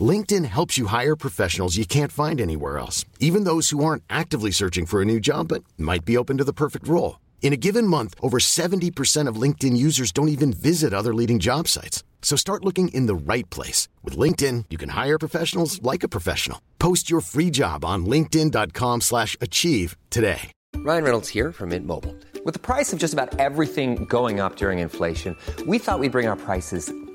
LinkedIn helps you hire professionals you can't find anywhere else, even those who aren't actively searching for a new job but might be open to the perfect role. In a given month, over 70% of LinkedIn users don't even visit other leading job sites. So start looking in the right place. With LinkedIn, you can hire professionals like a professional. Post your free job on linkedin.com slash achieve today. Ryan Reynolds here from Mint Mobile. With the price of just about everything going up during inflation, we thought we'd bring our prices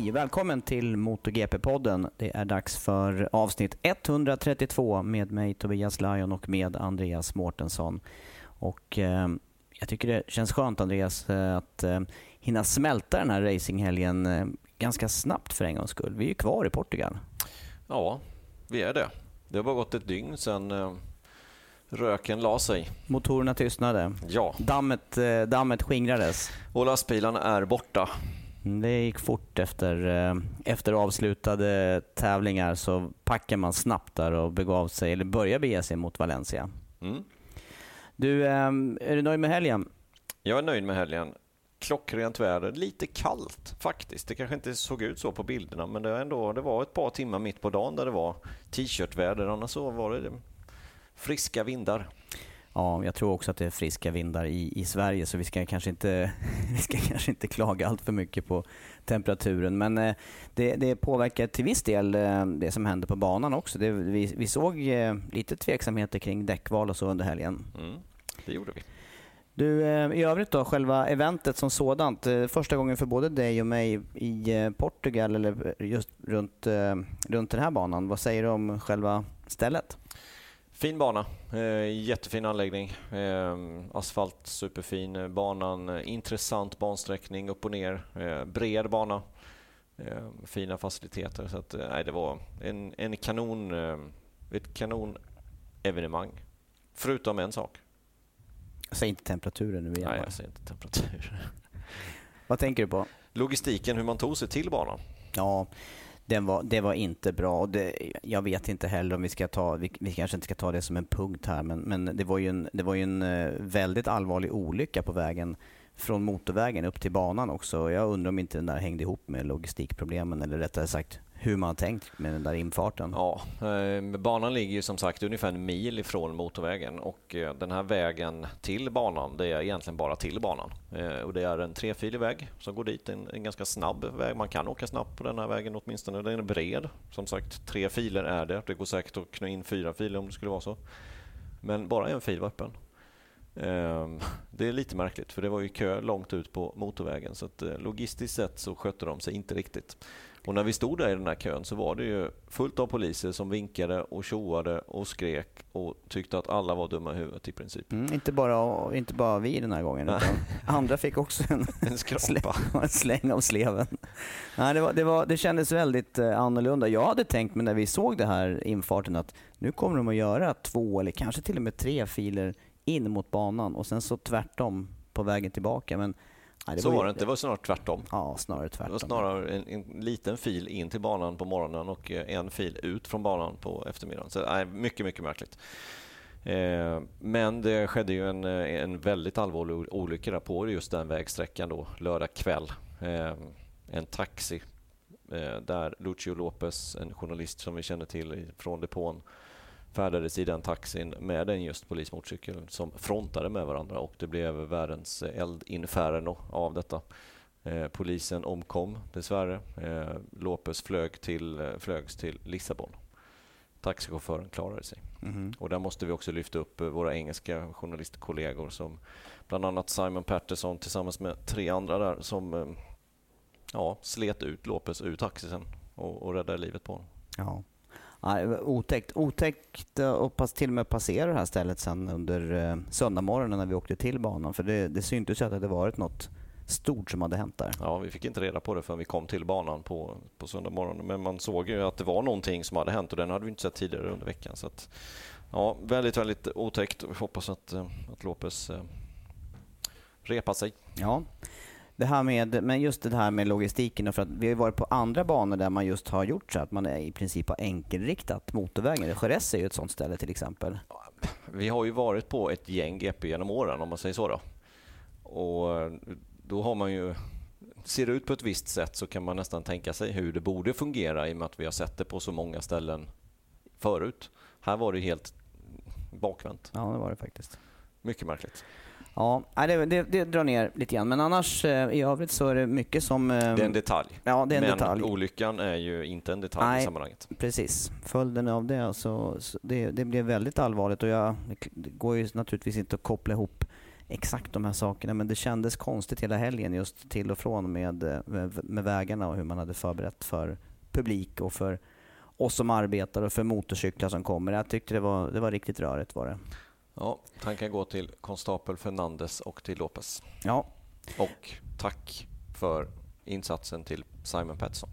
Hej, välkommen till MotoGP-podden. Det är dags för avsnitt 132 med mig Tobias Lajon och med Andreas Mårtensson. Och eh, jag tycker det känns skönt Andreas eh, att eh, hinna smälta den här racinghelgen eh, ganska snabbt för en gångs skull. Vi är ju kvar i Portugal. Ja, vi är det. Det har bara gått ett dygn sedan eh, röken la sig. Motorerna tystnade. Ja, Dammet, eh, dammet skingrades. och lastbilarna är borta. Mm, Det gick fort efter, eh, efter avslutade tävlingar så packar man snabbt där och begav sig, eller börjar bege sig mot Valencia. Mm. Du, eh, är du nöjd med helgen? Jag är nöjd med helgen. Klockrent väder, lite kallt faktiskt. Det kanske inte såg ut så på bilderna, men det, var ändå, det var ett par timmar mitt på dagen där det var t-shirtväder. Annars så var det friska vindar. Ja, jag tror också att det är friska vindar i, i Sverige så vi ska kanske inte, vi ska kanske inte klaga allt för mycket på temperaturen. Men eh, det, det påverkar till viss del eh, det som händer på banan också. Det, vi, vi såg eh, lite tveksamheter kring däckval och så under helgen. Mm, det gjorde vi. Du, i övrigt då, själva eventet som sådant. Första gången för både dig och mig i Portugal, eller just runt, runt den här banan. Vad säger du om själva stället? Fin bana, eh, jättefin anläggning. Eh, asfalt superfin, eh, banan intressant bansträckning upp och ner, bred bana. Fina faciliteter. Så att, nej, det var en, en kanon, ett kanonevenemang. Förutom en sak. Säg inte temperaturen nu igen. Nej, jag säger inte temperatur. Vad tänker du på? Logistiken, hur man tog sig till banan. Ja, den var, det var inte bra. Och Det, jag vet inte heller om vi ska ta, vi, vi kanske inte ska ta det som en punkt här, men, men det var ju en, det var ju en eh, väldigt allvarlig olycka på vägen från motorvägen upp till banan också. Jag undrar om inte den där hängde ihop med logistikproblemen, eller rättare sagt hur man har tänkt med den där infarten. Ja, eh, banan ligger ju som sagt ungefär en mil ifrån motorvägen och eh, den här vägen till banan, det är egentligen bara till banan. Eh, och det är en trefilig väg som går dit, en, en ganska snabb väg. Man kan åka snabbt på den här vägen åtminstone. Den är bred. Som sagt, tre filer är det. Det går säkert att knö in fyra filer om det skulle vara så. Men bara en fil var öppen. Ehm, det är lite märkligt för det var ju kö långt ut på motorvägen så att logistiskt sett så skötte de sig inte riktigt. Och när vi stod där i den här kön så var det ju fullt av poliser som vinkade och tjoade och skrek och tyckte att alla var dumma i huvudet i princip. Mm, inte, bara, inte bara vi den här gången, Nej. utan andra fick också en, En släng, en släng av sleven. Nej, det, var, det, var, det kändes väldigt eh, annorlunda. Jag hade tänkt mig när vi såg det här infarten att nu kommer de att göra två eller kanske till och med tre filer in mot banan och sen så tvärtom på vägen tillbaka. Men, nej, Så ju- var det inte, det var snarare tvärtom. Ja, snarare Det tvärtom. var snarare en, en liten fil in till banan på morgonen och eh, en fil ut från banan på eftermiddagen. Så nej, mycket, mycket märkligt. Eh, men det skedde ju en, eh, en väldigt allvarlig olycka där på just den vägsträckan då, lördag kväll. Eh, en taxi eh, där Lucio Lopez, en journalist som vi känner till från depån, färdades i den taxin med en just polismotorcykel som frontade med varandra och det blev världens eldinferno av detta. Eh, polisen omkom dessvärre. Eh, Lopez flög till, eh, flögs till Lissabon. Taxichauffören klarade sig. Mhm. Och där måste vi också lyfta upp eh, våra engelska journalistkollegor som bland annat Simon Patterson tillsammans med tre andra där som eh, ja, slet ut Lopez ur taxisen och, och räddade livet på honom. Ja. Otäckt. Otäckt eh, att pass, till och med passera det här stället sen under eh, söndagmorgonen när vi åkte till banan. För det, det syntes ju att det hade varit något stort som hade hänt där. Ja, vi fick inte reda på det förrän vi kom till banan på, på söndag morgon. Men man såg ju att det var någonting som hade hänt och den hade vi inte sett tidigare under veckan. Så att, ja, väldigt, väldigt otäckt. Vi hoppas att, eh, att Lopez eh, repar sig. Ja. Det här med, men just det här med logistiken, och för att vi har varit på andra banor där man just har gjort så att man är i princip har enkelriktat motorvägen. Jerez är ju ett sånt ställe till exempel. Vi har ju varit på ett gäng GP genom åren om man säger så. Då. Och då har man ju... Ser det ut på ett visst sätt så kan man nästan tänka sig hur det borde fungera i och med att vi har sett det på så många ställen förut. Här var det helt bakvänt. Ja, det var det faktiskt. Mycket märkligt. Ja, det, det, det drar ner lite grann. Men annars eh, i övrigt så är det mycket som... eh, Det är en detalj. Ja, det är en Men detalj. olyckan är ju inte en detalj Nej. i sammanhanget. Precis. Följden av det, så, så det, det blev väldigt allvarligt och jag, det går ju naturligtvis inte att koppla ihop exakt de här sakerna men det kändes konstigt hela helgen just till och från med, med, med vägarna och hur man hade förberett för publik och för oss som arbetar och för motorcyklar som kommer. Jag tyckte det var, det var riktigt rörigt var det. Ja, tanken går till konstapel Fernandes och till Lopez. Ja, Och tack för insatsen till Simon Pettersson.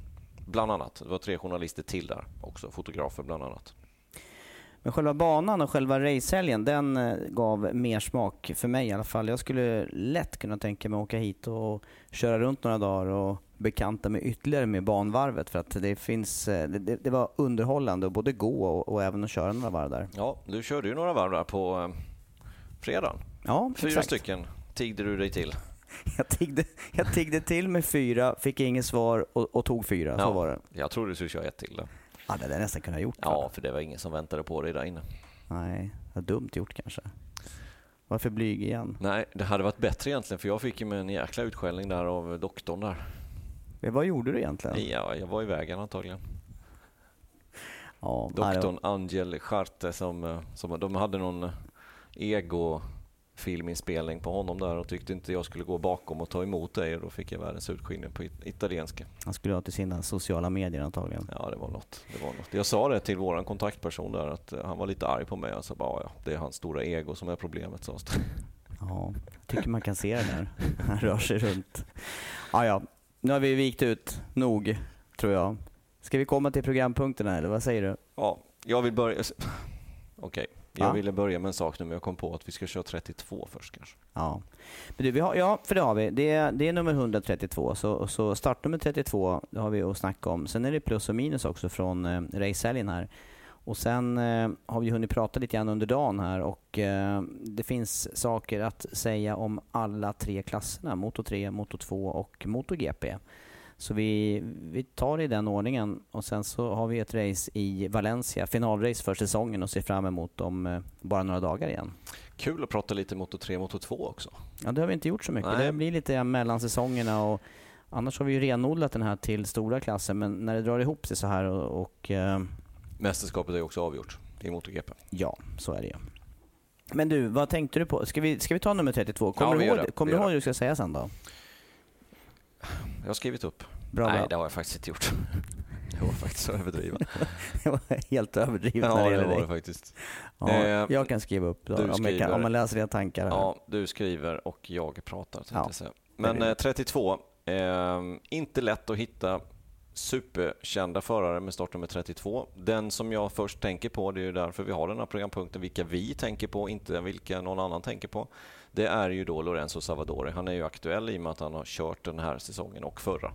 Bland annat. Det var tre journalister till där också, fotografer bland annat. Men själva banan och själva racehelgen, den eh, gav mer smak för mig i alla fall. Jag skulle lätt kunna tänka mig att åka hit och köra runt några dagar och bekanta mig ytterligare med banvarvet för att det finns, eh, det, det- var underhållande att både gå och, och även att köra några varv där. Ja, du körde ju några varv där på eh, fredagen. Ja, Fyra exakt. stycken tiggde du dig till. Jag tiggde, jag tiggde till med fyra, fick inget svar och, och tog fyra. Så Ja, var det. Jag trodde du skulle köra ett till. Där. Ja, det hade jag nästan kunnat gjort. Ja, för det var ingen som väntade på dig där inne. Nej, det var dumt gjort kanske. Varför blyg igen? Nej, det hade varit bättre egentligen för jag fick ju en jäkla utskällning där av doktorn där. Men Vad gjorde du egentligen? Ja, jag var i vägen antagligen. Ja, Doktorn Angel Scharte som, eh, som de hade någon eh, ego filminspelning på honom där och tyckte inte jag skulle gå bakom och ta emot dig och då fick jag världens utskillning på it- italienska. Han skulle ha till sina sociala medier antagligen. Ja, det var något. Det var något. Jag sa det till våran kontaktperson där att eh, han var lite arg på mig. Jag sa bara ja, det är hans stora ego som är problemet. Så. Ja, tycker man kan se det där. Han rör sig runt. Ja, ja. Nu har vi vikt ut nog, tror jag. Ska vi komma till programpunkterna eller vad säger du? Ja, jag vill börja... Okej, jag Va? ville börja med en sak nu men jag kom på att vi ska köra 32 först kanske. Ja, men du, vi har, ja för det har vi. Det är, det är nummer 132. Så, så startnummer 32 det har vi att snacka om. Sen är det plus och minus också från eh, racehelgen här. Och sen eh, har vi hunnit prata lite grann under dagen här och eh, det finns saker att säga om alla tre klasserna. Moto 3, Moto 2 och MotoGP. Så vi, vi tar det i den ordningen och sen så har vi ett race i Valencia, finalrace för säsongen och ser fram emot om eh, bara några dagar igen. Kul att prata lite Moto 3 Moto 2 också. Ja, det har vi inte gjort så mycket. Nej. Det blir lite mellan säsongerna och annars har vi ju renodlat den här till stora klasser men när det drar ihop sig så här och, och eh, Mästerskapet är också avgjort i MotoGP. ja, så är det ju. Men du, vad tänkte du på? Ska vi, ska vi ta nummer 32? Kommer Ja, du ihåg, det. kommer du ihåg det. du ska säga sen då? Jag har skrivit upp. Bra, Nej, bra. det har jag faktiskt inte gjort. Det var faktiskt att överdriva. Det var helt överdrivet ja, när det det gäller var det dig. faktiskt. Ja, Eh, jag kan skriva upp då, om, skriver. kan, om man läser dina tankar här. Ja, du skriver och jag pratar. Ja, jag. Men det eh, 32, eh, inte lätt att hitta superkända förare med startnummer 32. Den som jag först tänker på, det är ju därför vi har den här programpunkten, vilka vi tänker på, inte vilka någon annan tänker på. Det är ju då Lorenzo Savadori. Han är ju aktuell i och med att han har kört den här säsongen och förra.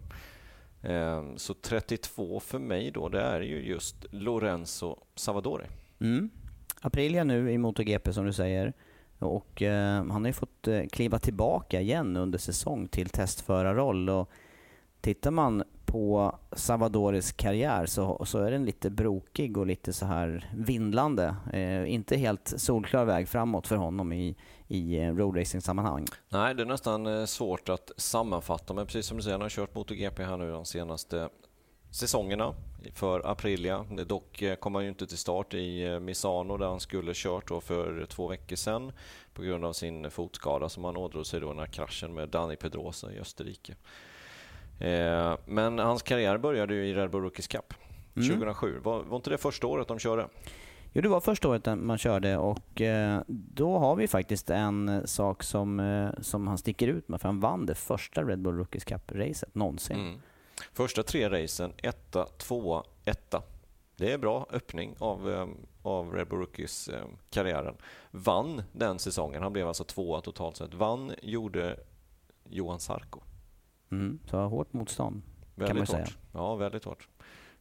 Ehm, så 32 för mig då, det är ju just Lorenzo Savadori. Mm. Aprilia nu i MotoGP som du säger. Och eh, han har ju fått eh, kliva tillbaka igen under säsong till testförarroll. Och tittar man på Salvadores karriär så, så är den lite brokig och lite så här vindlande. Eh, inte helt solklar väg framåt för honom i, i eh, roadracing-sammanhang. Nej, det är nästan eh, svårt att sammanfatta, men precis som du säger, han har kört MotoGP här nu de senaste säsongerna för Aprilia. Dock eh, kom han ju inte till start i Misano där han skulle kört då för två veckor sedan på grund av sin fotskada som han ådrog sig då när kraschen med Dani Pedrosa i Österrike. Eh, men hans karriär började ju i Red Bull Rookies Cup 2007. Mm. Var, var inte det första året de körde? Jo, det var första året man körde och eh, då har vi faktiskt en sak som, eh, som han sticker ut med, för han vann det första Red Bull Rookies Cup-racet någonsin. Mm. Första tre racen, etta, tvåa, etta. Det är bra öppning av, av Red Bull Rookies-karriären. Vann den säsongen, han blev alltså tvåa totalt sett. Vann gjorde Johan Sarko. Mm, så hårt motstånd väldigt kan man säga. Hårt. Ja, väldigt hårt.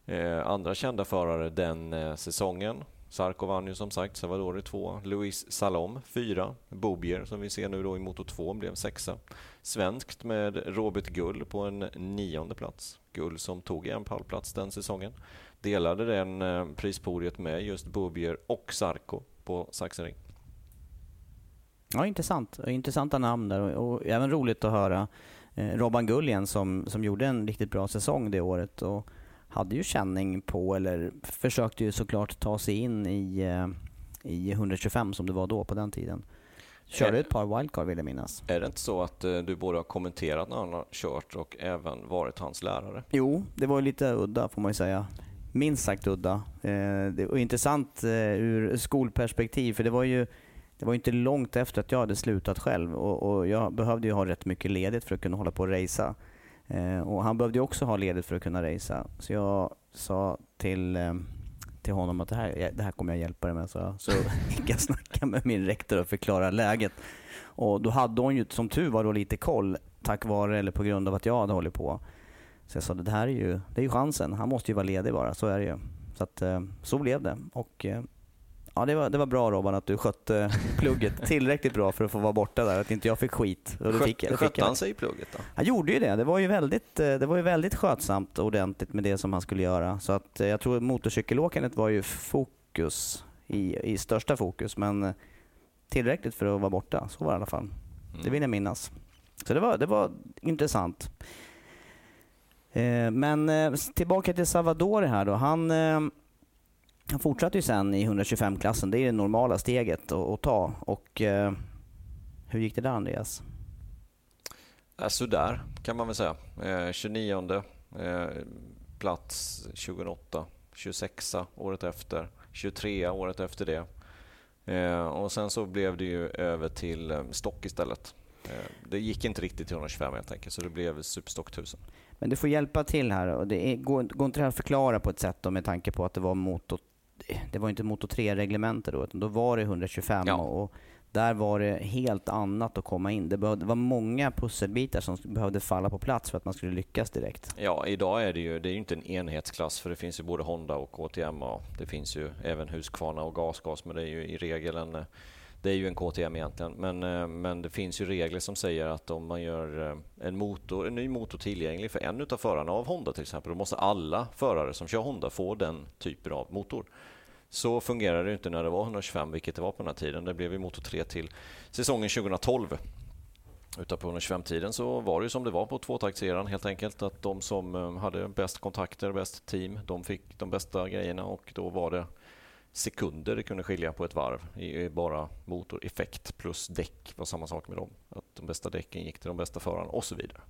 Eh, andra kända förare den eh, säsongen. Sarko vann ju som sagt, Salvadori 2, Luis Salom 4, Bobier som vi ser nu då i Moto 2 blev sexa. Svenskt med Robert Gull på en nionde plats. Gull som tog en pallplats den säsongen. Delade den eh, prispodiet med just Bobier och Sarko på Sachsenring. Ja, intressant. Intressanta namn där och, och även roligt att höra Robban Gull igen som, som gjorde en riktigt bra säsong det året och hade ju känning på, eller försökte ju såklart ta sig in i, eh, i 125 som det var då på den tiden. Körde ett par wildcard vill jag minnas. Är det inte så att eh, du både har kommenterat när han har kört och även varit hans lärare? Jo, det var lite udda får man ju säga. Minst sagt udda. Eh, det var intressant ur skolperspektiv för det var ju det var inte långt efter att jag hade slutat själv och, och jag behövde ju ha rätt mycket ledigt för att kunna hålla på och racea. Eh, och han behövde ju också ha ledigt för att kunna racea. Så jag sa till, eh, till honom att det här, det här kommer jag hjälpa dig med. Så, så gick jag snacka med min rektor och förklara läget. Och då hade hon ju som tur var då lite koll tack vare eller på grund av att jag hade hållit på. Så jag sa det här är ju, det är ju chansen. Han måste ju vara ledig bara, så är det ju. Så, att, eh, så blev det. Och eh, Ja, det var, det var bra Robban att du skötte plugget tillräckligt bra för att få vara borta där, att inte jag fick skit. Och Skött, fick, skötte han sig i plugget då? Han gjorde ju det. Det var ju väldigt, eh, det var ju väldigt skötsamt och ordentligt med det som han skulle göra. Så att eh, jag tror motorcykelåkandet var ju fokus, i, i största fokus, men eh, tillräckligt för att vara borta. Så var det i alla fall. Mm. Det vill jag minnas. Så det var, det var intressant. Men tillbaka till Salvador här då. Han han fortsatte ju sen i 125-klassen. Det är det normala steget att, att ta. Och, eh, hur gick det där Andreas? Äh, sådär kan man väl säga. Eh, 29 eh, plats 2008, 26 året efter, 23 året efter det. Eh, och sen så blev det ju över till eh, stock istället. Eh, det gick inte riktigt till 125 helt enkelt, så det blev Superstock 1000. Men du får hjälpa till här. Och det är, går, går inte det här att förklara på ett sätt då, med tanke på att det var motor det var inte Moto 3-reglemente då, utan då var det 125 ja. och där var det helt annat att komma in. Det, behövde, det var många pusselbitar som behövde falla på plats för att man skulle lyckas direkt. Ja, idag är det ju det är inte en enhetsklass för det finns ju både Honda och KTM och det finns ju även Husqvarna och Gasgas men det är ju i regel en det är ju en KTM egentligen, men, eh, men det finns ju regler som säger att om man gör eh, en, motor, en ny motor tillgänglig för en av förarna av Honda till exempel, då måste alla förare som kör Honda få den typen av motor. Så fungerade det inte när det var 125, vilket det var på den här tiden. Det blev ju Moto 3 till säsongen 2012. Utan på 125-tiden så var det ju som det var på tvåtaktseran helt enkelt. Att de som eh, hade bäst kontakter, bäst team, de fick de bästa grejerna och då var det sekunder det kunde skilja på ett varv i bara motoreffekt plus däck var samma sak med dem. Att de bästa däcken gick till de bästa förarna och så vidare.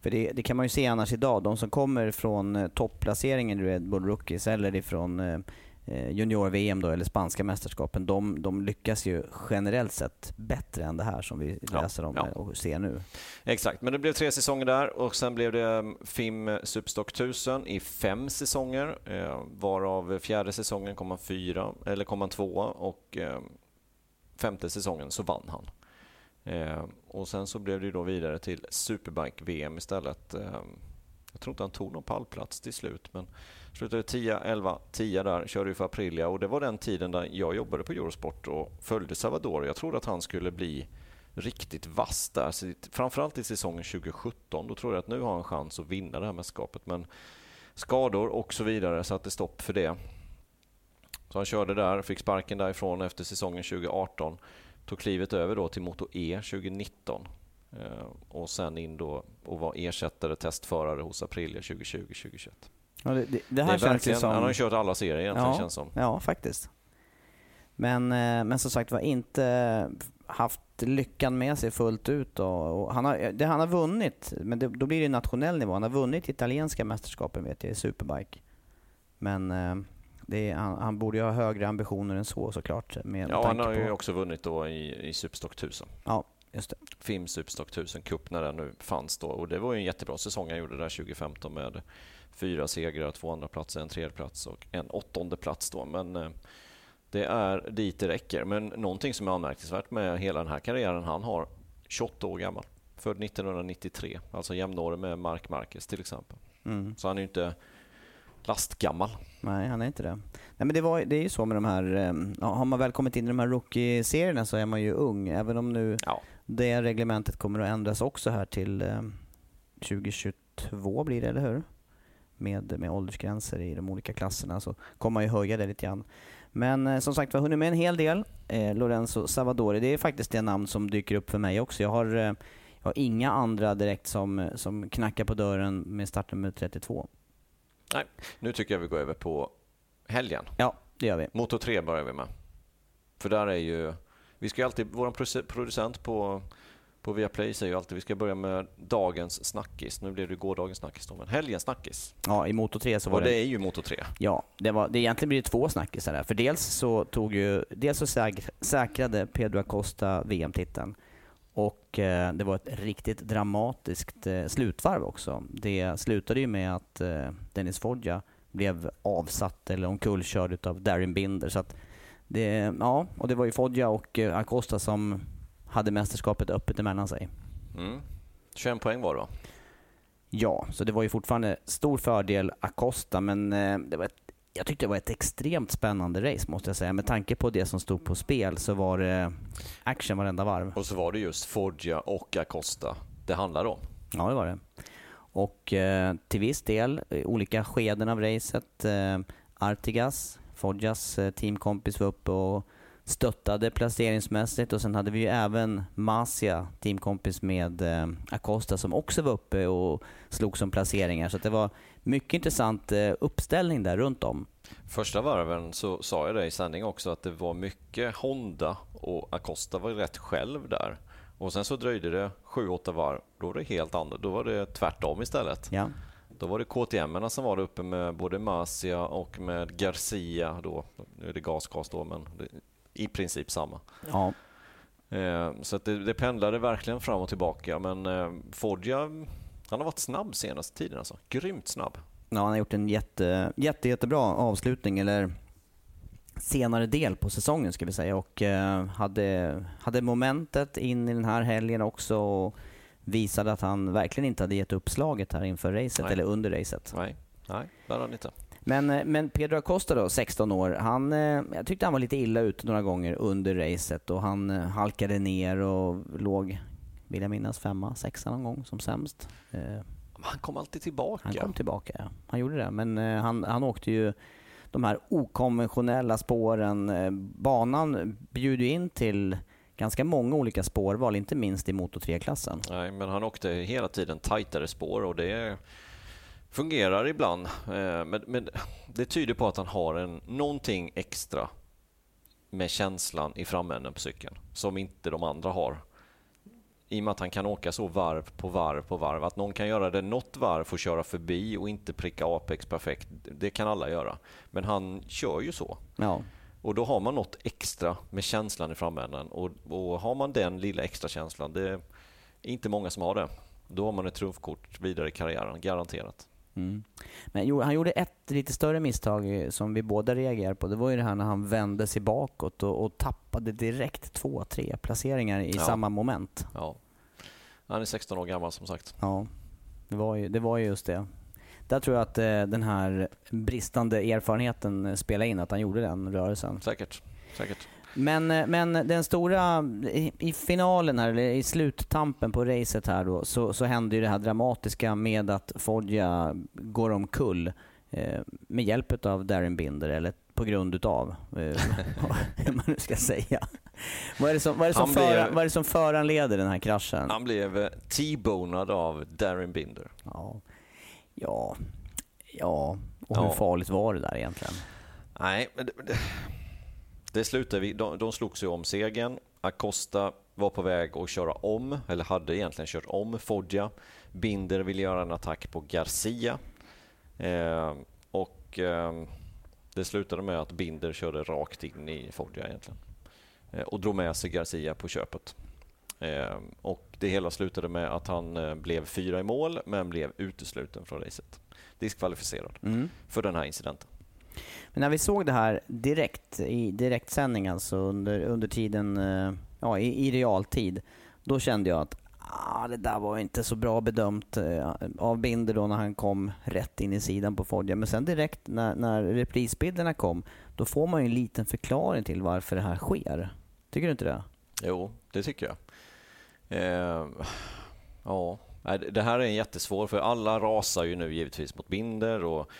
För det, det, kan man ju se annars idag. De som kommer från eh, topplaceringen i Red Bull Rookies eller ifrån Eh, junior-VM då, eller spanska mästerskapen, de, de, lyckas ju generellt sett bättre än det här som vi läser ja, om ja. och ser nu. Exakt, men det blev tre säsonger där och sen blev det mm, FIM Superstock 1000 i fem säsonger, eh, varav fjärde säsongen kom han fyra, eller kom han tvåa och eh, femte säsongen så vann han. Och sen så blev det då vidare till Superbike-VM istället. Jag tror inte han tog någon pallplats till slut, men Slutade 10, 11, 10 där, körde ju för Aprilia och det var den tiden där jag jobbade på Eurosport och följde Salvador. Jag trodde att han skulle bli riktigt vass där. Så, framförallt i säsongen 2017. Då tror jag att nu har han chans att vinna det här mästerskapet. Men skador och så vidare satte stopp för det. Så han körde där, fick sparken därifrån efter säsongen 2018. Tog klivet över då till Moto E 2019 eh, och sen in då och var ersättare testförare hos Aprilia 2020-2021. Ja, det, det, det, här det känns som... Han har ju kört alla serier egentligen ja, känns som. Ja, faktiskt. Men, eh, men som sagt var inte haft lyckan med sig fullt ut. Och, och han, har, det han har vunnit, men det, då blir det nationell nivå. Han har vunnit italienska mästerskapen vet jag i superbike. Men eh, är, han, han, borde ju ha högre ambitioner än så såklart. Med ja, han har ju också vunnit då i, i Superstock 1000. Ja, just det. FIM Superstock 1000 Cup när den nu fanns då. Och det var ju en jättebra säsong han gjorde där 2015 med fyra segrar, två andra platser, en tredje plats och en åttonde plats då. Men eh, det är dit det räcker. Men någonting som är anmärkningsvärt med hela den här karriären, han har 28 år gammal. Född 1993, alltså jämnårig med Mark Marquez till exempel. Mm. Så han är ju inte lastgammal. Nej, han är inte det. Nej, men det, var, det är ju så med de här, eh, har man väl kommit in i de här rookie-serierna så är man ju ung. Även om nu ja. det reglementet kommer att ändras också här till 2022 blir det, eller hur? Med, med åldersgränser i de olika klasserna så kommer man ju höja det lite grann. Men eh, som sagt vi har hunnit med en hel del. Eh, Lorenzo Savadori, det är faktiskt det namn som dyker upp för mig också. Jag har, eh, jag har inga andra direkt som, som knackar på dörren med startnummer 32. Nej, nu tycker jag vi går över på helgen. Ja, det gör vi. Motor 3 börjar vi med. För där är ju... Vi ska alltid, vår producent på, på Viaplay säger ju alltid vi ska börja med dagens snackis. Nu blev det gårdagens snackis då, men helgens snackis. Ja, i Moto 3 så var Och det... det är ju Moto 3. Ja, det, var, det egentligen blir det två snackisar där. För dels så tog ju... Dels så säkrade Pedro Acosta VM-titeln. Och eh, det var ett riktigt dramatiskt eh, slutvarv också. Det slutade ju med att eh, Dennis Foggia blev avsatt eller omkullkörd av Darin Binder. Så att det, ja, och det var ju Foggia och Acosta som hade mästerskapet öppet emellan sig. Mm. 21 poäng var det va? Ja, så det var ju fortfarande stor fördel Acosta, men eh, det var ett, jag tyckte det var ett extremt spännande race måste jag säga. Med tanke på det som stod på spel så var det action varenda varv. Och så var det just Foggia och Acosta det handlade om. Ja, det var det. Och eh, till viss del, olika skeden av racet. Eh, Artigas, Foggias eh, teamkompis var uppe och stöttade placeringsmässigt och sen hade vi ju även Masia, teamkompis med eh, Acosta som också var uppe och slog som placeringar. Så det var mycket intressant eh, uppställning där runt om. Första varven så sa jag det i sändning också att det var mycket Honda och Acosta var rätt själv där. Och sen så dröjde det 7-8 varv. Då var det helt annorlunda. Då var det tvärtom istället. Ja. Då var det KTM som var uppe med både Masia och med Garcia. Då. Nu är det gasgas då, men i princip samma. Ja. Eh, så det, det pendlade verkligen fram och tillbaka. Men eh, Foggia, han har varit snabb senaste tiden. Alltså. Grymt snabb. Ja, han har gjort en jätte, jätte, jättebra avslutning, eller senare del på säsongen ska vi säga. Och eh, hade, hade momentet in i den här helgen också. Och visade att han verkligen inte hade gett upp slaget här inför racet, Nej. eller under racet. Nej, Nej det hade han inte. Men, eh, men Pedro Acosta då, 16 år, han, eh, jag tyckte han var lite illa ute några gånger under racet och han eh, halkade ner och låg, vill jag minnas, femma, sexa någon gång som sämst. Han kom alltid tillbaka. Han kom tillbaka, ja. Han gjorde det. Men han, han åkte ju de här okonventionella spåren. Banan bjuder in till ganska många olika spårval, inte minst i Moto 3-klassen. Nej, men han åkte hela tiden tajtare spår och det fungerar ibland. Eh, men, men, det tyder på att han har en, någonting extra med känslan i framänden på cykeln som inte de andra har. I och med att han kan åka så varv på varv på varv. Att någon kan göra det något varv och köra förbi och inte pricka Apex perfekt, det kan alla göra. Men han kör ju så. Ja. Och då har man något extra med känslan i framänden. Och, och har man den lilla extra känslan, det är inte många som har det. Då har man ett trumfkort vidare i karriären, garanterat. Mm. Men han gjorde ett lite större misstag eh, som vi båda reagerade på. Det var ju det här när han vände sig bakåt och, och tappade direkt två, tre placeringar i ja. samma moment. Ja. Han är 16 år gammal som sagt. Ja, det var ju, det var ju just det. Där tror jag att eh, den här bristande erfarenheten spelade in, att han gjorde den rörelsen. Säkert. Säkert. Men, eh, men den stora, i, i finalen här, eller i sluttampen på racet här då, så, så hände ju det här dramatiska med att Foggia går omkull eh, med hjälp av Darren Binder, eller på grund utav, eh, hur man nu ska säga. Vad är, det som, vad, är det som blev- föran, vad är det som föranleder den här kraschen? Han blev eh, T-bonad av Darren Binder. Ja, ja, ja. och hur Ja. farligt var det där egentligen? Nej, men det, det, det slutade vi. De, de slogs ju om segern. Acosta var på väg att köra om, eller hade egentligen kört om Foggia. Binder ville göra en attack på Garcia. Eh, och eh, det slutade med att Binder körde rakt in i Foggia egentligen. Eh, och drog med sig Garcia på köpet. Eh, och det hela slutade med att han eh, blev fyra i mål, men blev utesluten från racet. Diskvalificerad Mm. för den här incidenten. Men när vi såg det här direkt, i direktsändning alltså under, under tiden, eh, ja i, i realtid, då kände jag att ah, det där var inte så bra bedömt eh, av Binder då när han kom rätt in i sidan på Foggia. Men sen direkt när, när reprisbilderna kom, då får man ju en liten förklaring till varför det här sker. Tycker du inte det? Jo, det tycker jag. Eh, ja, det- det här är en jättesvår, för alla rasar ju nu givetvis mot Binder och,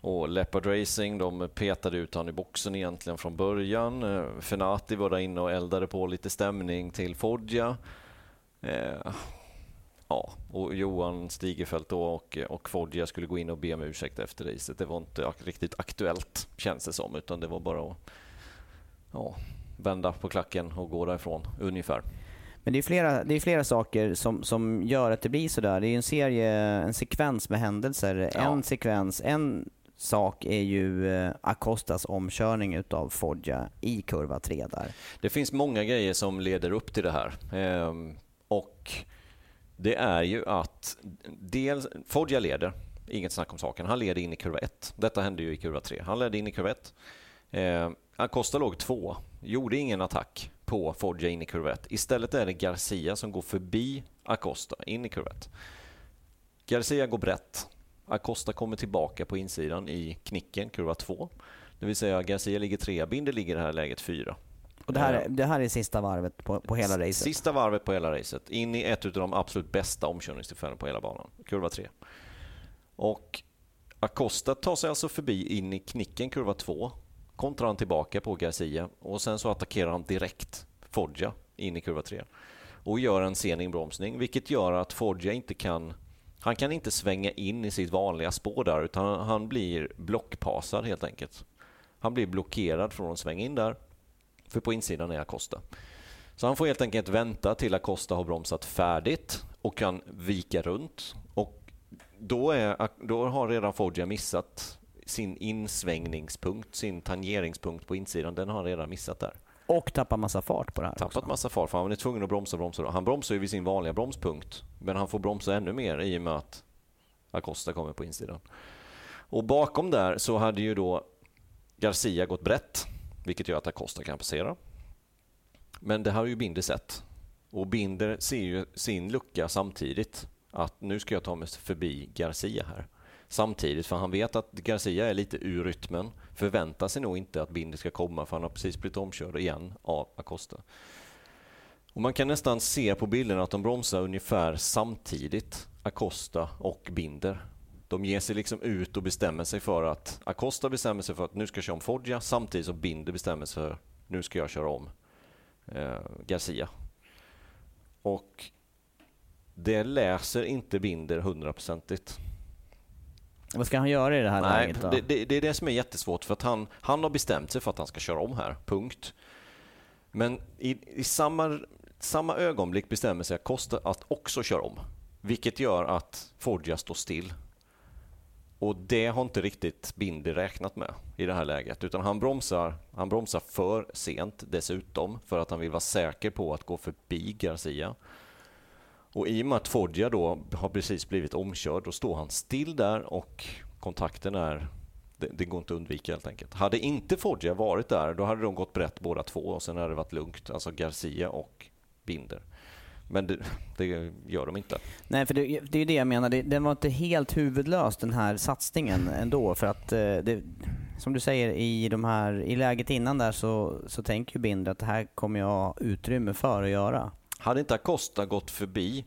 och Leopard Racing, de petade ut han i boxen egentligen från början. Eh, Fenati var där inne och eldade på lite stämning till Foggia. Eh, ja, och Johan Stigefelt då och, och Foggia skulle gå in och be om ursäkt efter racet. Det var inte riktigt aktuellt, känns det som, utan det var bara att ja, vända på klacken och gå därifrån, ungefär. Men det är flera, det är flera saker som, som gör att det blir sådär. Det är ju en serie, en sekvens med händelser. Ja. En sekvens, en sak är ju eh, Acostas omkörning utav Foggia i kurva 3 där. Det finns många grejer som leder upp till det här. Ehm, och det är ju att dels, Foggia leder, inget snack om saken. Han leder in i kurva 1. Detta hände ju i kurva 3. Han ledde in i kurva 1. Ehm, Acosta låg två, gjorde ingen attack på Foggia in i kurva 1. Istället är det Garcia som går förbi Acosta in i kurva 1. Garcia går brett. Acosta kommer tillbaka på insidan i knicken, kurva 2. Det vill säga Garcia ligger trea, Binder ligger i det här läget fyra. Och det här, är- det här är sista varvet på, på hela racet. Sista varvet på hela racet, in i ett av de absolut bästa omkörningstillfällen på hela banan, kurva 3. Och Acosta tar sig alltså förbi in i knicken, kurva 2. Kontrar han tillbaka på Garcia och sen så attackerar han direkt Foggia in i kurva 3. Och gör en sen inbromsning, vilket gör att Foggia inte kan han kan inte svänga in i sitt vanliga spår där, utan han- blir blockpasad helt enkelt. Han blir blockerad från att svänga in där, för på insidan är Acosta. Så han får helt enkelt vänta till Acosta har bromsat färdigt och kan vika runt. Och då, är, då har redan Foggia missat sin insvängningspunkt, sin tangeringspunkt på insidan. Den har han redan missat där. Och tappar massa fart på det här Tappat också. massa fart för han är tvungen att bromsa, bromsa. Han bromsar ju vid sin vanliga bromspunkt, men han får bromsa ännu mer i och med att Acosta kommer på insidan. Och bakom där så hade ju då Garcia gått brett, vilket gör att Acosta kan passera. Men det har ju Binder sett. Och Binder ser ju sin lucka samtidigt. Att nu ska jag ta mig förbi Garcia här. Samtidigt, för han vet att Garcia är lite ur rytmen. Förväntar sig nog inte att Binder ska komma, för han har precis blivit omkörd igen av Acosta. Och man kan nästan se på bilderna att de bromsar ungefär samtidigt, Acosta och Binder. De ger sig liksom ut och bestämmer sig för att Acosta bestämmer sig för att nu ska jag köra om Foggia samtidigt som Binder bestämmer sig för att nu ska jag köra om eh, Garcia. Och det läser inte Binder hundraprocentigt. Vad ska han göra i det här Nej, läget då? det, det, det är det som är jättesvårt för att han, han har bestämt sig för att han ska köra om här, punkt. Men i, i samma, samma ögonblick bestämmer sig Acosta att också köra om. Vilket gör att Foggia står still. Och det har inte riktigt Binder räknat med i det här läget. Utan han bromsar, han bromsar för sent dessutom för att han vill vara säker på att gå förbi Garcia. Och i och med att Foggia då har precis blivit omkörd, då står han still där och kontakten är... Det, det går inte att undvika helt enkelt. Hade inte Foggia varit där, då hade de gått brett båda två och sen hade det varit lugnt. Alltså Garcia och Binder. Men det, det gör de inte. Nej, för det, det är ju det jag menar. Det, den var inte helt huvudlös den här satsningen ändå. För att eh, det, som du säger, i, de här, i läget innan där så, så tänker ju Binder att det här kommer jag ha utrymme för att göra. Hade inte Acosta gått förbi,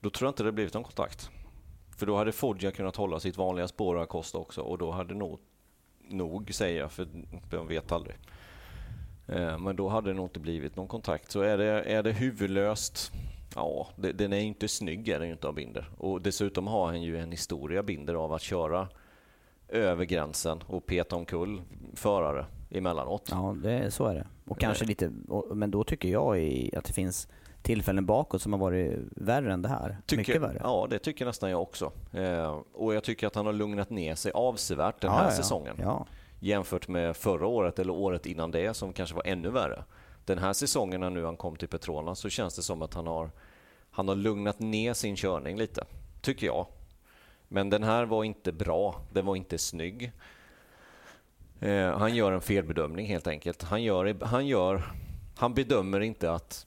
då tror jag inte det blivit någon kontakt. För då hade Foggia kunnat hålla sitt vanliga spår och Acosta också och då hade nog, nog säger jag, för jag vet aldrig. Eh, men då hade det nog inte blivit någon kontakt. Så är det, är det huvudlöst, ja, det, den är inte snygg är den ju inte av Binder. Och dessutom har han ju en historia, Binder, av att köra över gränsen och peta omkull förare emellanåt. Ja, det, så är det. Och kanske lite, men då tycker jag att det finns tillfällen bakåt som har varit värre än det här. Tycker, Mycket värre. Ja, det tycker nästan jag också. Eh, och jag tycker att han har lugnat ner sig avsevärt den här ja, säsongen. Ja. Jämfört med förra året eller året innan det som kanske var ännu värre. Den här säsongen när nu han kom till Petronas så känns det som att han har, han har lugnat ner sin körning lite. Tycker jag. Men den här var inte bra. Den var inte snygg. Eh, han gör en felbedömning helt enkelt. Han, gör, han, gör, han bedömer inte att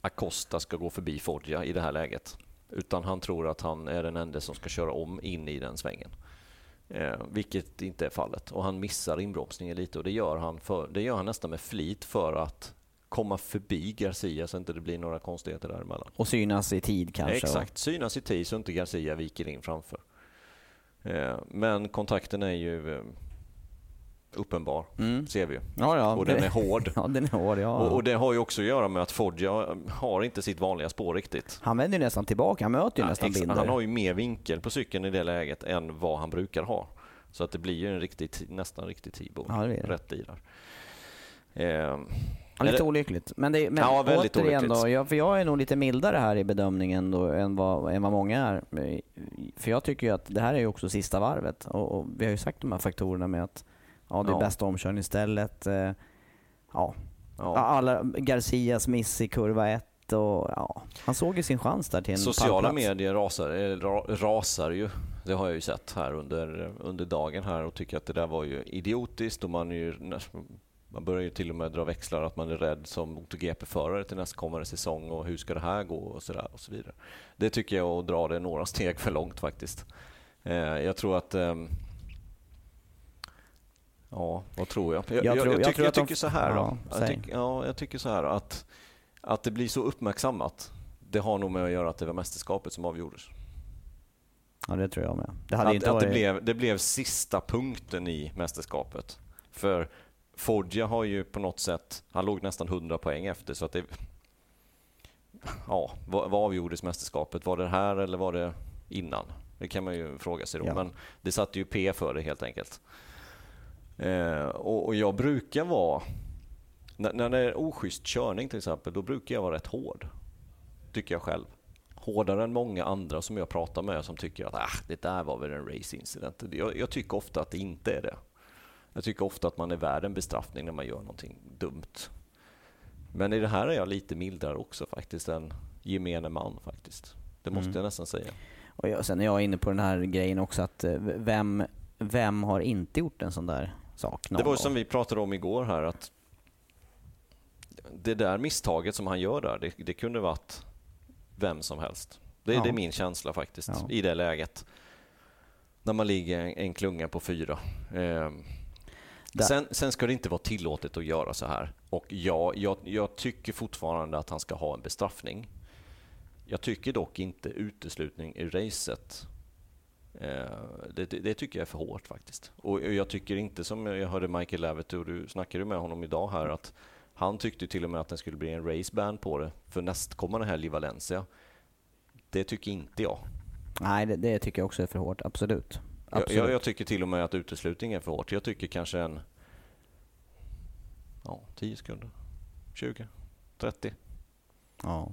Acosta ska gå förbi Foggia i det här läget. Utan han tror att han är den enda som ska köra om in i den svängen. Eh, vilket inte är fallet. Och han missar inbromsningen lite och det gör, han för, det gör han nästan med flit för att komma förbi Garcia så att det inte blir några konstigheter däremellan. Och synas i tid kanske? Exakt, synas i tid så inte Garcia viker in framför. Eh, men kontakten är ju eh, uppenbar, mm. ser vi ju. Ja, ja, och den är hård. ja, den är hård ja. och, och, det har ju också att göra med att Foggia har inte sitt vanliga spår riktigt. Han vänder ju nästan tillbaka, han möter ju ja, nästan Binder. Han har ju mer vinkel på cykeln i det läget än vad han brukar ha. Så att det blir ju en riktig, nästan riktig T-bone ja, rätt i där. Eh, Ja, lite olyckligt. Men, det, men ja, väldigt återigen olyckligt. då, jag, för jag är nog lite mildare här i bedömningen då än vad, än vad många är. För jag tycker ju att det här är ju också sista varvet och, och vi har ju sagt de här faktorerna med att ja, det är ja. bästa omkörningsstället. Eh, ja. ja. Alla, Garcias miss i kurva 1 och ja, han såg ju sin chans där till en Sociala medier rasar, rasar ju. Det har jag ju sett här under, under dagen här och tycker att det där var ju idiotiskt och man är ju man börjar ju till och med dra växlar att man är rädd som MotoGP-förare till nästkommande säsong och hur ska det här gå och så, där och så vidare. Det tycker jag är att dra det några steg för långt faktiskt. Eh, jag tror att ehm, Ja, vad tror jag? Jag, jag, jag, jag tycker, så här då. Ja, tyck, ja, jag tycker så här att, att det blir så uppmärksammat. Det har nog med att göra att det var mästerskapet som avgjordes. Ja, det tror jag med. Det, hade att, inte varit... att det, blev, det blev sista punkten i mästerskapet. För Foggia har ju på något sätt, han låg nästan 100 poäng efter så att det... Ja, vad, vad avgjordes mästerskapet? Var det här eller var det innan? Det kan man ju fråga sig då, ja. men det satte ju P för det helt enkelt. Eh, och, och, jag brukar vara, när, när det är oschysst körning till exempel, då brukar jag vara rätt hård. Tycker jag själv. Hårdare än många andra som jag pratar med som tycker att ah, det där var väl en race incident. Jag, jag tycker ofta att det inte är det. Jag tycker ofta att man är värd en bestraffning när man gör någonting dumt. Men i det här är jag lite mildare också faktiskt än gemene man faktiskt. Det måste mm. jag nästan säga. Och jag, sen är jag inne på den här grejen också att eh, vem, vem har inte gjort en sån där sak? Det var ju som vi pratade om igår här att det där misstaget som han gör där, det, det kunde varit vem som helst. Det, ja. det är min känsla faktiskt ja. i det läget. När man ligger en, en klunga på fyra. Eh, Sen, sen, ska det inte vara tillåtet att göra så här. Och ja, jag, jag, tycker fortfarande att han ska ha en bestraffning. Jag tycker dock inte uteslutning ur racet. Eh, det, det, det, tycker jag är för hårt faktiskt. Och jag tycker inte som jag hörde Michael Levitt och du snackade med honom idag här att han tyckte till och med att det skulle bli en raceban på det för nästkommande helg i Valencia. Det tycker inte jag. Nej, det, det tycker jag också är för hårt. Absolut. Jag, jag, tycker till och med att uteslutning är för hårt. Jag tycker kanske en ja, 10 sekunder, 20, 30. Ja.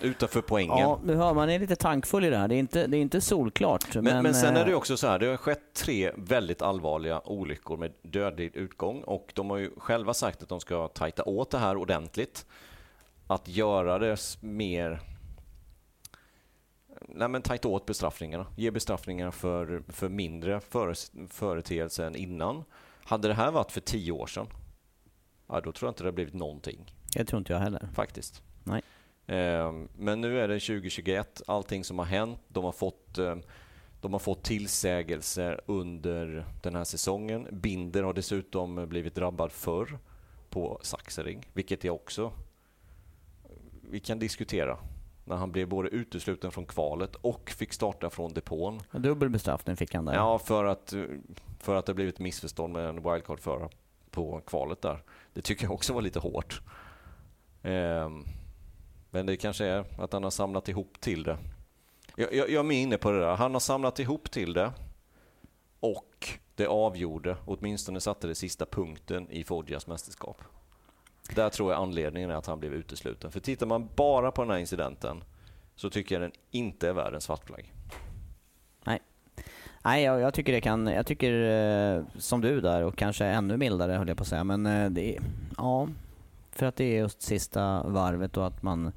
Utanför poängen. Ja, nu hör man är lite tankfull i det här. Det är inte, det är inte solklart. Men, men, men sen är det eh, också så här, det har skett tre väldigt allvarliga olyckor med dödlig utgång och de har ju själva sagt att de ska tajta åt det här ordentligt. Att göra det mer nej men tajta åt bestraffningarna. Ge bestraffningar för, för mindre företeelser än innan. Hade det här varit för tio år sedan, ja, då tror jag inte det hade blivit någonting. Det tror inte jag heller. Faktiskt. Nej. Eh, men nu är det 2021, allting som har hänt. De har fått eh, de har fått tillsägelser under den här säsongen. Binder har dessutom blivit drabbad förr på Saxering, vilket jag också vi kan diskutera. När han blev både utesluten från kvalet och fick starta från depån. Dubbel bestraffning fick han där. Ja, för att, för att det blivit missförstånd med en wildcard-förare på kvalet där. Det tycker jag också var lite hårt. Ehm, men det kanske är att han har samlat ihop till det. Jag, jag, jag är inne på det där. Han har samlat ihop till det och det avgjorde, åtminstone satte det sista punkten i Foggias mästerskap. Där tror jag anledningen är att han blev utesluten. För tittar man bara på den här incidenten så tycker jag den inte är värd en svart flagg. Nej. Nej, jag, jag, tycker det kan, jag tycker eh, som du där och kanske ännu mildare höll jag på att säga. Men eh, det ja, för att det är just sista varvet och att man,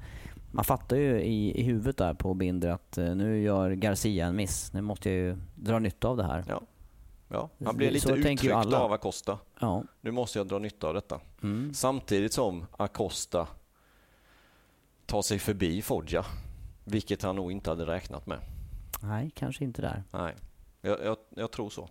man fattar ju i, i huvudet där på Binder att eh, nu gör Garcia en miss. Nu måste jag ju dra nytta av det här. Ja. Ja, han blev lite uttryckt av Acosta. Ja. Nu måste jag dra nytta av detta. Mm. Samtidigt som Acosta tar sig förbi Foggia, vilket han nog inte hade räknat med. Nej, kanske inte där. Nej, jag, jag, jag tror så.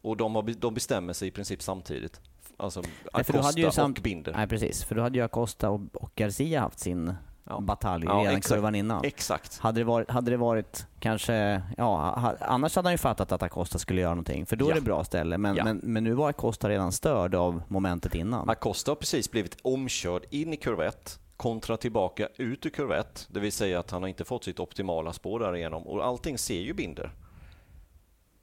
Och de, har, de bestämmer sig i princip samtidigt. Alltså Acosta Nej, samt... och Binder. Nej, precis. För då hade ju Acosta och, och Garcia haft sin ja. batalj ja, redan exakt. kurvan innan. Exakt. Hade det varit, hade det varit kanske, ja, annars hade han ju fattat att Acosta skulle göra någonting, för då ja. är det bra ställe. Men, ja. men, men, nu var Acosta redan störd av momentet innan. Acosta har precis blivit omkörd in i kurva 1, kontra tillbaka ut ur kurva 1, det vill säga att han har inte fått sitt optimala spår därigenom. Och allting ser ju Binder.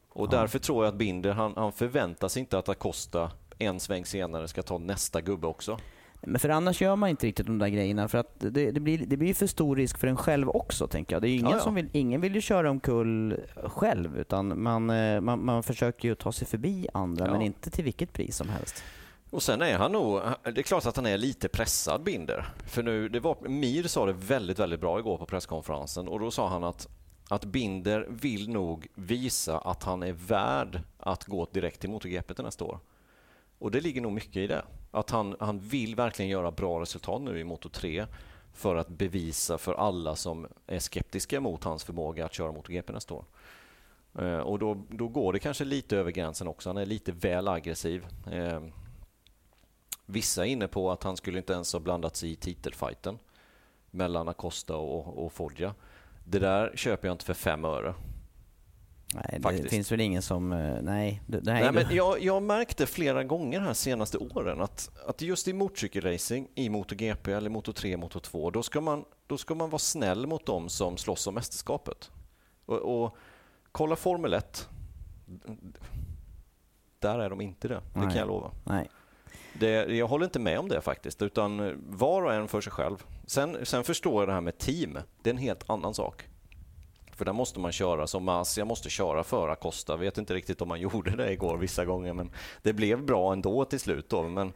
Och ja. därför tror jag att Binder, han, han förväntar sig inte att Acosta en sväng senare ska ta nästa gubbe också. Men för annars gör man inte riktigt de där grejerna för att det, det, blir, det blir för stor risk för en själv också tänker jag. Det är ingen, ja, ja. Som vill, ingen vill ju köra omkull själv utan man, eh, man, man försöker ju ta sig förbi andra ja. men inte till vilket pris som helst. Och sen är han nog, det är klart att han är lite pressad Binder. För nu, det var, Mir sa det väldigt, väldigt bra igår på presskonferensen och då sa han att att Binder vill nog visa att han är värd att gå direkt till MotoGP nästa år. Och det ligger nog mycket i det. Att han, han vill verkligen göra bra resultat nu i Moto 3 för att bevisa för alla som är skeptiska mot hans förmåga att köra MotoGP nästa år. Eh, och då, då går det kanske lite över gränsen också. Han är lite väl aggressiv. Eh, vissa är inne på att han skulle inte ens ha blandat sig i titelfighten mellan Acosta och, och Foggia. Det där köper jag inte för fem öre. Nej, det Faktiskt. finns väl ingen som... Eh, nej. Det, det nej men jag, jag märkte flera gånger här senaste åren att, att just i motorcykelracing, i MotoGP eller Moto3, Moto2, då ska, man, då ska man vara snäll mot dem som slåss om mästerskapet. Och, och kolla Formel 1. Där är de inte det, det nej. kan jag lova. Nej. Det, jag håller inte med om det faktiskt, utan var och en för sig själv. Sen, sen förstår jag det här med team, det är en helt annan sak. För där måste man köra som Mas. Jag måste köra för Acosta. Vet inte riktigt om man gjorde det igår vissa gånger, men det blev bra ändå till slut. Då. Men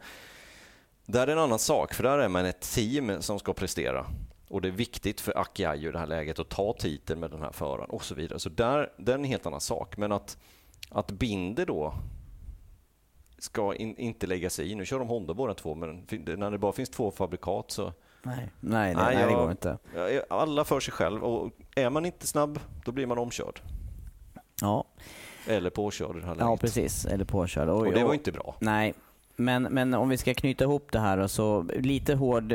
där är en annan sak, för där är man ett team som ska prestera. Och det är viktigt för Akiajo i det här läget att ta titeln med den här föraren och så vidare. Så där, det är en helt annan sak. Men att, att Binder då ska in, inte lägga sig i. Nu kör de Honda båda två, men när det bara finns två fabrikat så Nej, nej, nej, nej det går inte. Alla för sig själv och är man inte snabb, då blir man omkörd. Ja. Eller påkörd i det här läget. Ja, precis. Eller påkörd. Och, och det var inte bra. Nej, men, men om vi ska knyta ihop det här så lite, hård,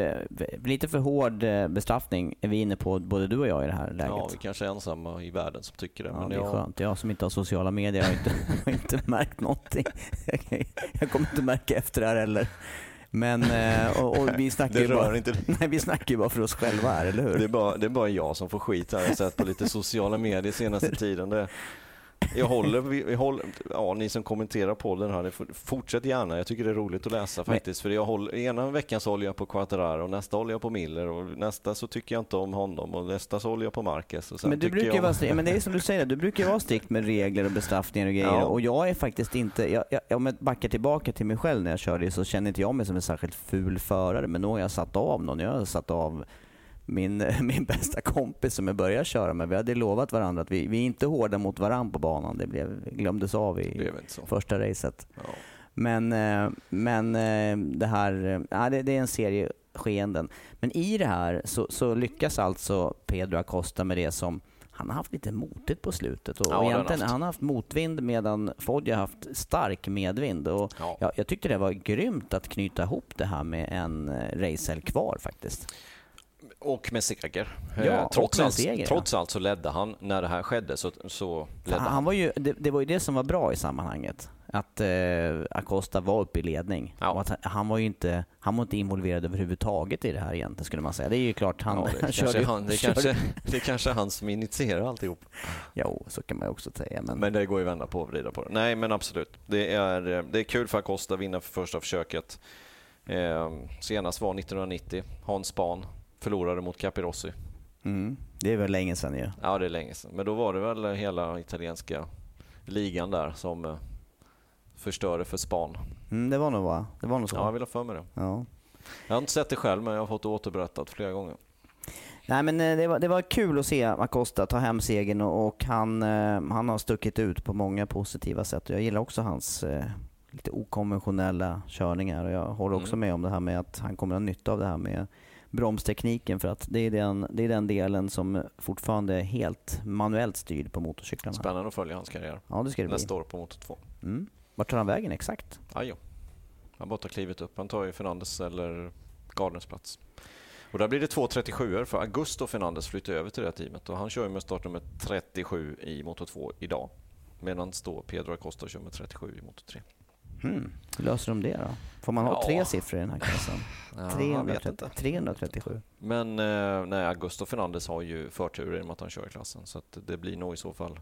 lite för hård eh, bestraffning är vi inne på både du och jag i det här läget. Ja, vi kanske är ensamma i världen som tycker det. Ja, men det är jag... skönt. Jag som inte har sociala medier har inte, har inte märkt någonting. Jag kommer inte märka efter det här heller. Men, eh, och, och vi snackar ju bara, inte. Nej, vi snackar bara för oss själva här, eller hur? Det är, bara, det är bara jag som får skit här. Jag har sett på lite sociala medier senaste tiden. Det, jag håller, vi, håller, ja, ni som kommenterar podden här, fortsätt gärna. Jag tycker det är roligt att läsa faktiskt. För jag håller, ena veckan så håller jag på Quattararo, nästa håller jag på Miller och nästa så tycker jag inte om honom och nästa så håller jag på Marquez. men, du brukar vara strikt, men det är som du säger, du brukar vara strikt med regler och bestraffningar och grejer. Ja. Och jag är faktiskt inte, jag, jag, om jag backar tillbaka till mig själv när jag körde så känner inte jag mig som en särskilt ful förare. Men nog har jag satt av någon. Jag har satt av min, min bästa kompis som jag började köra med. Vi hade lovat varandra att vi, vi är inte hårda mot varandra på banan. Det blev, glömdes av i första racet. Ja. Men, eh, men eh, det här, ja, det, det är en serie skeenden. Men i det här så, så lyckas alltså Pedro Acosta med det som han har haft lite motigt på slutet och Ja, det har han egentligen, haft. han har haft motvind medan Foggia har haft stark medvind. Och Ja. jag, jag tyckte det var grymt att knyta ihop det här med en eh, racehelg kvar faktiskt. Och med seger. Ja, Eh, trots, med allt, seger, trots allt så ledde han, när det här skedde, så, så ledde Han, han. var ju, det, det var ju det som var bra i sammanhanget. Att eh, Acosta var uppe i ledning. Ja. Och att han, han var ju inte, han var inte involverad överhuvudtaget i det här egentligen skulle man säga. Det är ju klart han, Ja, det, kanske körde han, det, kanske, det kanske är han som initierar alltihop. Jo, så kan man också säga. Men, Men det går ju att vända på och vrida på det. Nej, men absolut. Det är, eh, det är kul för Acosta att vinna för första försöket. Eh, senast var 1990. Hans Spahn förlorade mot Capirossi. mm, det är väl länge sedan ju. Ja, det är länge sedan. Men då var det väl hela italienska ligan där som eh, förstörde för Spahn. Mm, det var nog va? Det var nog så. Ja, jag vill ha för mig det. Ja. Jag har inte sett det själv, men jag har fått det återberättat flera gånger. Nej men eh, det var, det var kul att se Acosta ta hem segern och, och han, eh, han har stuckit ut på många positiva sätt. Jag gillar också hans eh, lite okonventionella körningar och jag håller också Mm. med om det här med att han kommer att ha nytta av det här med bromstekniken för att det är den, det är den delen som fortfarande är helt manuellt styrd på motorcyklarna. Spännande att följa hans karriär. Ja det ska det bli. Nästa år på Moto 2. Mm. Vart tar han vägen exakt? Ajo. Han bara tar klivet upp. Han tar ju Fernandes eller Gardners plats. Och där blir det två 37 för Augusto Fernandes flyttar över till det här teamet och han kör med startnummer 37 i Moto 2 idag. Medan då Pedro Acosta kör med 37 i Moto 3. Hmm. Hur löser de det då? Får man ha Ja. tre siffror i den här klassen? Ja, jag vet 330, inte. 337. Men eh, nej, Augusto Fernandes har ju förtur i och med att han kör i klassen. Så att det blir nog i så fall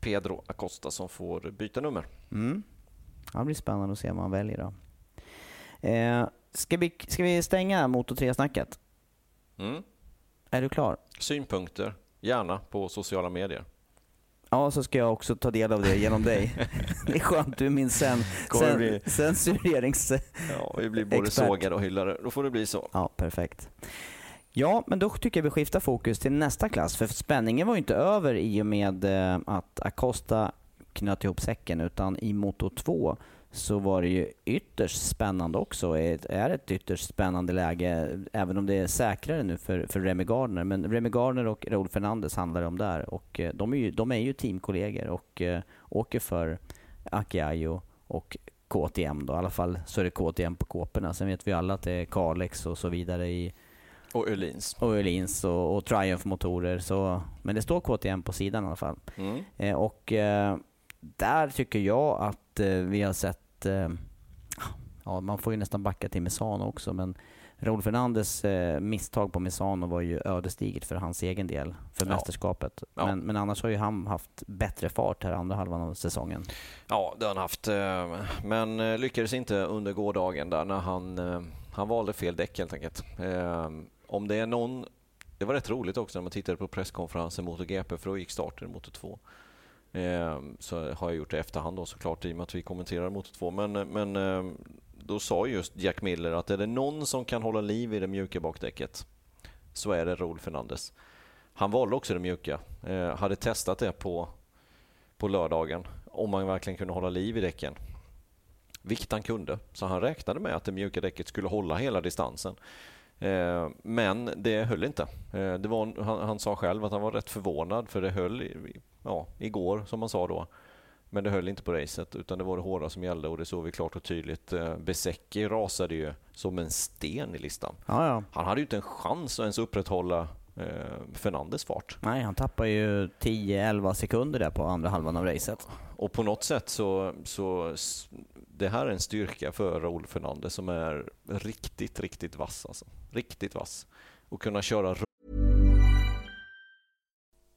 Pedro Acosta som får byta nummer. Mm. Det blir spännande att se vad han väljer då. Eh, ska, vi, ska vi stänga Moto 3-snacket? Mm. Är du klar? Synpunkter, gärna på sociala medier. Ja, så ska jag också ta del av det genom dig. det är skönt, du är min sen, sen, bli- censurerings... Ja, vi blir både Expert. sågade och hyllade. Då får det bli så. Ja, perfekt. Ja, men då tycker jag vi skiftar fokus till nästa klass. För spänningen var ju inte över i och med eh, att Acosta knöt ihop säcken, utan i Moto 2 så var det ju ytterst spännande också. Det är ett ytterst spännande läge, även om det är säkrare nu för, för Remy Gardner. Men Remy Gardner och Raúl Fernandez handlar det om där. Och eh, de är ju, de är ju teamkollegor och eh, åker för Akiayo och KTM då. I alla fall så är det KTM på kåporna. Sen vet vi alla att det är Kalex och så vidare i Och Öhlins. och Öhlins och, och Triumph-motorer. Så, men det står KTM på sidan i alla fall. Mm. Eh, och där tycker jag att vi har sett, eh, ja man får ju nästan backa till Misano också, men Raúl Fernandes eh, misstag på Misano var ju ödesdigert för hans egen del, för Ja. mästerskapet. Ja. Men, men annars har ju han haft bättre fart här andra halvan av säsongen. Ja, det har han haft. eh, Men lyckades inte under gårdagen där när han, han valde fel däck helt enkelt. Om det är någon... Det var rätt roligt också när man tittade på presskonferensen mot GP för då gick starten mot 2. Ehm, så har jag gjort det i efterhand då såklart i och med att vi kommenterar mot 2. Men, men eh, då sa just Jack Miller att är det någon som kan hålla liv i det mjuka bakdäcket så är det Raúl Fernandes. Han valde också det mjuka. Eh, hade testat det på, på lördagen om man verkligen kunde hålla liv i däcken. Vilket han kunde. Så han räknade med att det mjuka däcket skulle hålla hela distansen. Eh, men det höll inte. Eh, det var, han, han sa själv att han var rätt förvånad för det höll i, ja, igår som han sa då. Men det höll inte på racet utan det var det hårda som gällde och det såg vi klart och tydligt. Eh, Besecki rasade ju som en sten i listan. Ja, ja. Han hade ju inte en chans att ens upprätthålla eh, Fernandes fart. Nej, han tappar ju 10-11 sekunder där på andra halvan av racet. Och på något sätt så, så det här är en styrka för Raúl Fernandez som är riktigt, riktigt vass. Alltså. Riktigt vass. Och kunna köra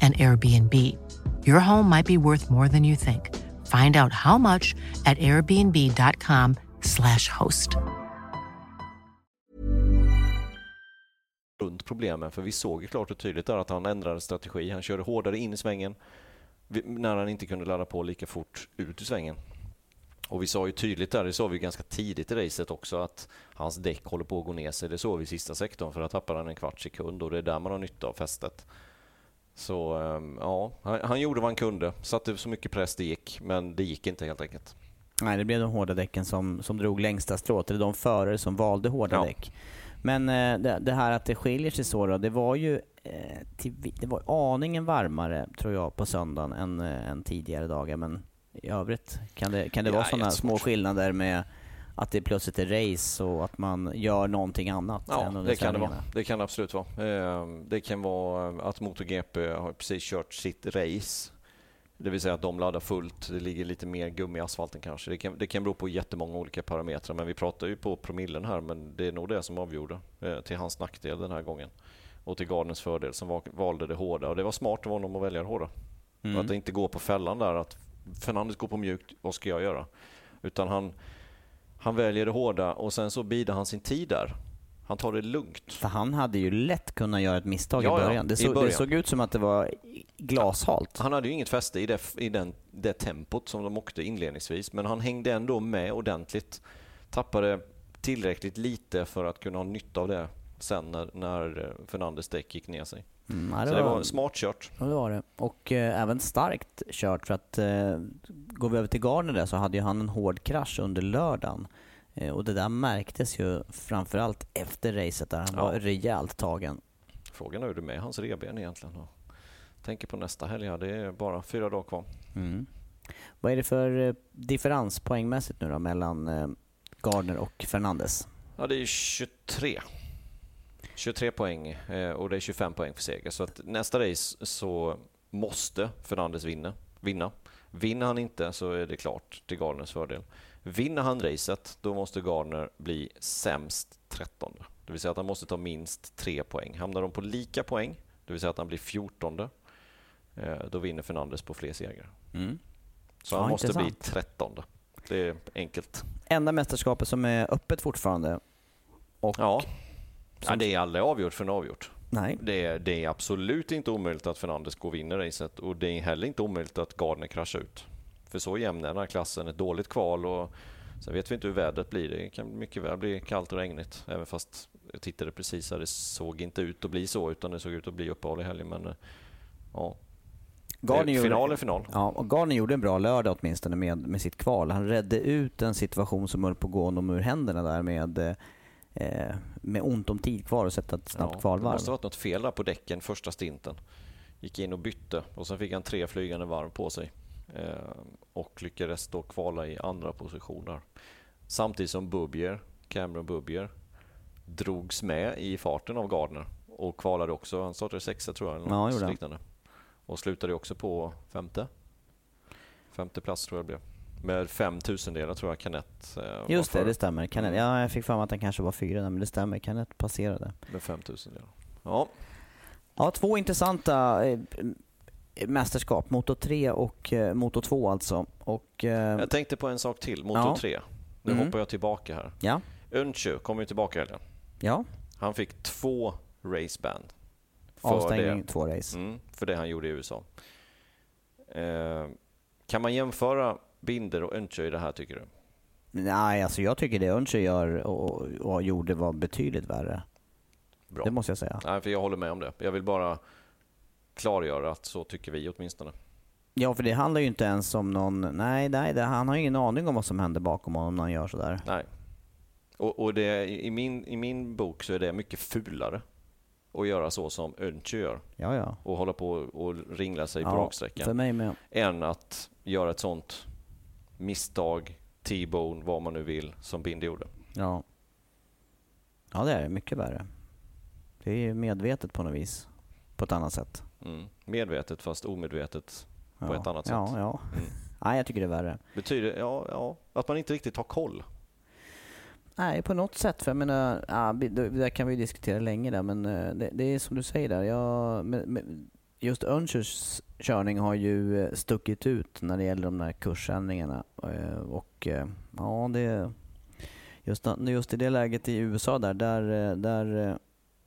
and Airbnb. Your home might be worth more than you think. Find out how much at airbnb.com/slash host. runt problemen för vi såg ju klart och tydligt där att han ändrade strategi. Han körde hårdare in i svängen när han inte kunde ladda på lika fort ut ur svängen. Och vi sa ju tydligt där, det sa vi ganska tidigt i racet också, att hans däck håller på att gå ner sig. Det såg vi i sista sektorn för att tappar han en kvarts sekund och det är där man har nytta av fästet. Så ehm, ja, han, han gjorde vad han kunde, satte så mycket press det gick, men det gick inte helt enkelt. Nej, det blev de hårda däcken som, som drog längsta strået. Eller de förare som valde hårda Ja. däck. Men eh, det, det här att det skiljer sig så då, det var ju eh, till, det var aningen varmare tror jag på söndagen än, eh, än tidigare dagar. Men i övrigt kan det, kan det Ja, vara sådana små skillnader med att det plötsligt är race och att man gör någonting annat Ja, det kan det vara. Det kan det absolut vara. Ehm, Det kan vara att MotoGP har precis kört sitt race. Det vill säga att de laddar fullt. Det ligger lite mer gummi i asfalten kanske. Det kan, det kan bero på jättemånga olika parametrar. Men vi pratar ju på promillen här. Men det är nog det som avgjorde eh, till hans nackdel den här gången. Och till Gardners fördel som va- valde det hårda. Och det var smart av honom att välja det hårda. Mm. Att inte gå på fällan där att Fernandes går på mjukt, vad ska jag göra? Utan han, han väljer det hårda och sen så bidar han sin tid där. Han tar det lugnt. För han hade ju lätt kunnat göra ett misstag Ja, i ja, början. Det, i så, det början. såg ut som att det var glashalt. Han hade ju inget fäste i, det, i den, det tempot som de åkte inledningsvis, men han hängde ändå med ordentligt. Tappade tillräckligt lite för att kunna ha nytta av det sen när, när eh, Fernandes däck gick ner sig. Mm, ja, Så det var smart kört. Ja, det var det. Och eh, även starkt kört för att eh, går vi över till Gardner där så hade ju han en hård krasch under lördagen. Eh, och det där märktes ju framförallt efter racet där han Ja. var rejält tagen. Frågan är hur det är med hans revben egentligen. Och tänker på nästa helg, här, det är bara fyra dagar kvar. Mm. Vad är det för eh, differens poängmässigt nu då mellan eh, Gardner och Fernandes? Ja, det är 23. 23 poäng eh, och det är 25 poäng för seger. Så att nästa race så måste Fernandes vinna. vinna. Vinner han inte så är det klart till Gardners fördel. Vinner han racet, då måste Gardner bli sämst 13. Det vill säga att han måste ta minst 3 poäng. Hamnar de på lika poäng, det vill säga att han blir 14, eh, då vinner Fernandes på fler segrar. Mm. Så Ja, han måste bli intressant. 13. Det är enkelt. Enda mästerskapet som är öppet fortfarande. Och Ja. Ja, det är aldrig avgjort för en avgjort. Nej. Det är, det är absolut inte omöjligt att Fernandes går och vinner racet och det är heller inte omöjligt att Gardner kraschar ut. För så jämn är den här klassen. Ett dåligt kval och sen vet vi inte hur vädret blir. Det kan mycket väl bli kallt och regnigt. Även fast jag tittade precis här, det såg inte ut att bli så utan det såg ut att bli uppehåll i helgen. Men eh, ja, gjorde- final är final. Ja, och Gardner gjorde en bra lördag åtminstone med, med sitt kval. Han redde ut en situation som höll på att gå honom ur händerna där med, eh, med ont om tid kvar och sätta ett snabbt Ja, det kvalvarv. måste ha varit något fel där på däcken första stinten. Gick in och bytte och sen fick han tre flygande varv på sig. Eh, och lyckades då kvala i andra positioner. Samtidigt som Bubier, Cameron Bubier, drogs med i farten av Gardner och kvalade också. Han startade sexa tror jag. Eller Ja, något liknande. Och slutade också på femte. Femte plats tror jag det blev. Med fem tusendelar tror jag Canet eh, Just det, det stämmer. Kenneth, ja, jag fick för mig att han kanske var fyra där, men det stämmer. Kenneth passerade. Med fem tusendelar. Ja, Ja, två intressanta eh, mästerskap. Moto 3 och eh, Moto 2 alltså. Och, eh, jag tänkte på en sak till. Motor Ja. 3. Nu Mm. hoppar jag tillbaka här. ja, Önchu kommer ju tillbaka helgen. ja. Han fick två raceband. Avstängning, det. två race. Mm, för det han gjorde i USA. Eh, kan man jämföra Binder och Önchu i det här tycker du? Nej, alltså jag tycker det Önche gör och, och gjorde var betydligt värre. Bra. Det måste jag säga. Nej, för jag håller med om det. Jag vill bara klargöra att så tycker vi åtminstone. Ja, för det handlar ju inte ens om någon... Nej, nej det, han har ju ingen aning om vad som händer bakom honom när han gör sådär. Nej. Och, och det, i, min, I min bok så är det mycket fulare att göra så som Önchu gör Ja, ja. och hålla på och ringla sig på ja raksträckan. för mig med. än att göra ett sånt misstag, T-bone, vad man nu vill, som Binder gjorde. Ja. Ja, det är. Mycket värre. Det är medvetet på något vis. På ett annat sätt. Mm. Medvetet fast omedvetet Ja. på ett annat ja, sätt. Ja, Mm. Nej, jag tycker det är värre. Betyder ja, ja, att man inte riktigt har koll. Nej, på något sätt. För jag menar, ja, det där kan vi diskutera länge där, men eh, det, det är som du säger där. Jag, med, med, just Önschers körning har ju eh, stuckit ut när det gäller de där kursändringarna. Eh, och eh, ja, det... Just, just i det läget i USA där, där, där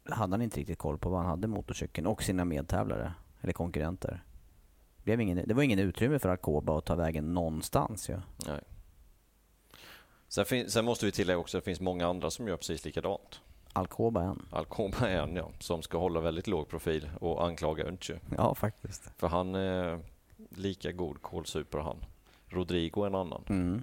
hade han inte riktigt koll på vad han hade motorcykeln och sina medtävlare, eller konkurrenter. Det, blev ingen, det var ingen utrymme för Alcoba att ta vägen någonstans ju. Nej. Sen, fin- sen måste vi tillägga också att det finns många andra som gör precis likadant. Alcoba en. Alcoba är en ja, som ska hålla väldigt låg profil och anklaga Önchu. Ja, faktiskt. För han är lika god kolsuper han. Rodrigo är en annan Mm.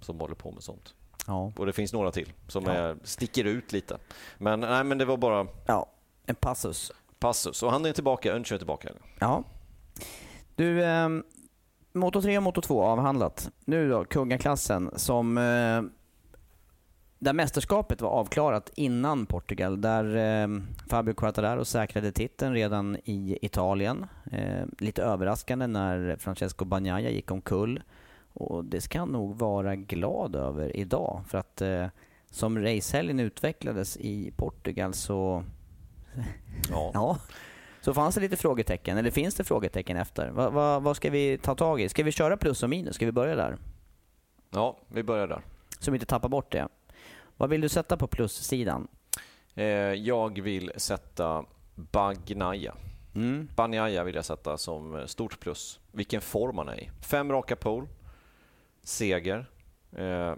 som håller på med sånt. Ja. Och det finns några till som Ja. är, sticker ut lite. Men, nej, men det var bara ja, en passus. passus. Och han är tillbaka, Önchu är tillbaka. Ja. Du, eh, Moto 3 och Moto 2 avhandlat. Nu då, kungaklassen som... Eh, där mästerskapet var avklarat innan Portugal. Där eh, Fabio Quartararo säkrade titeln redan i Italien. Eh, lite överraskande när Francesco Bagnaia gick omkull. Och det ska han nog vara glad över idag. För att eh, som racehelgen utvecklades i Portugal så Ja. Ja, så fanns det lite frågetecken, eller finns det frågetecken efter? Vad, vad, vad ska vi ta tag i? Ska vi köra plus och minus? Ska vi börja där? ja, vi börjar där. Så vi inte tappar bort det. Vad vill du sätta på plussidan? Eh, jag vill sätta Bagnaia. Mm. Bagnaia vill jag sätta som stort plus. Vilken form han är i. Fem raka pole, seger. Eh,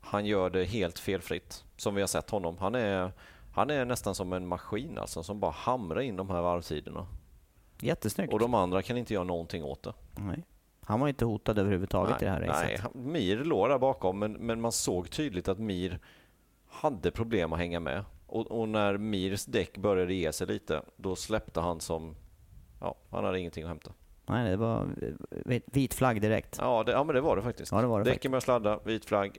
han gör det helt felfritt, som vi har sett honom. Han är, han är nästan som en maskin alltså, som bara hamrar in de här varvtiderna. Jättesnyggt. Och de andra kan inte göra någonting åt det. Nej. Han var inte hotad överhuvudtaget i det här racet. nej, han- Mir låg där bakom, men, men man såg tydligt att Mir hade problem att hänga med. Och, och när Mirs däck började ge sig lite, då släppte han som... Ja, han hade ingenting att hämta. Nej, det var eh, vit flagg direkt. Ja, det, ja men det var det faktiskt. Ja, det var det Däcken började sladda, vit flagg.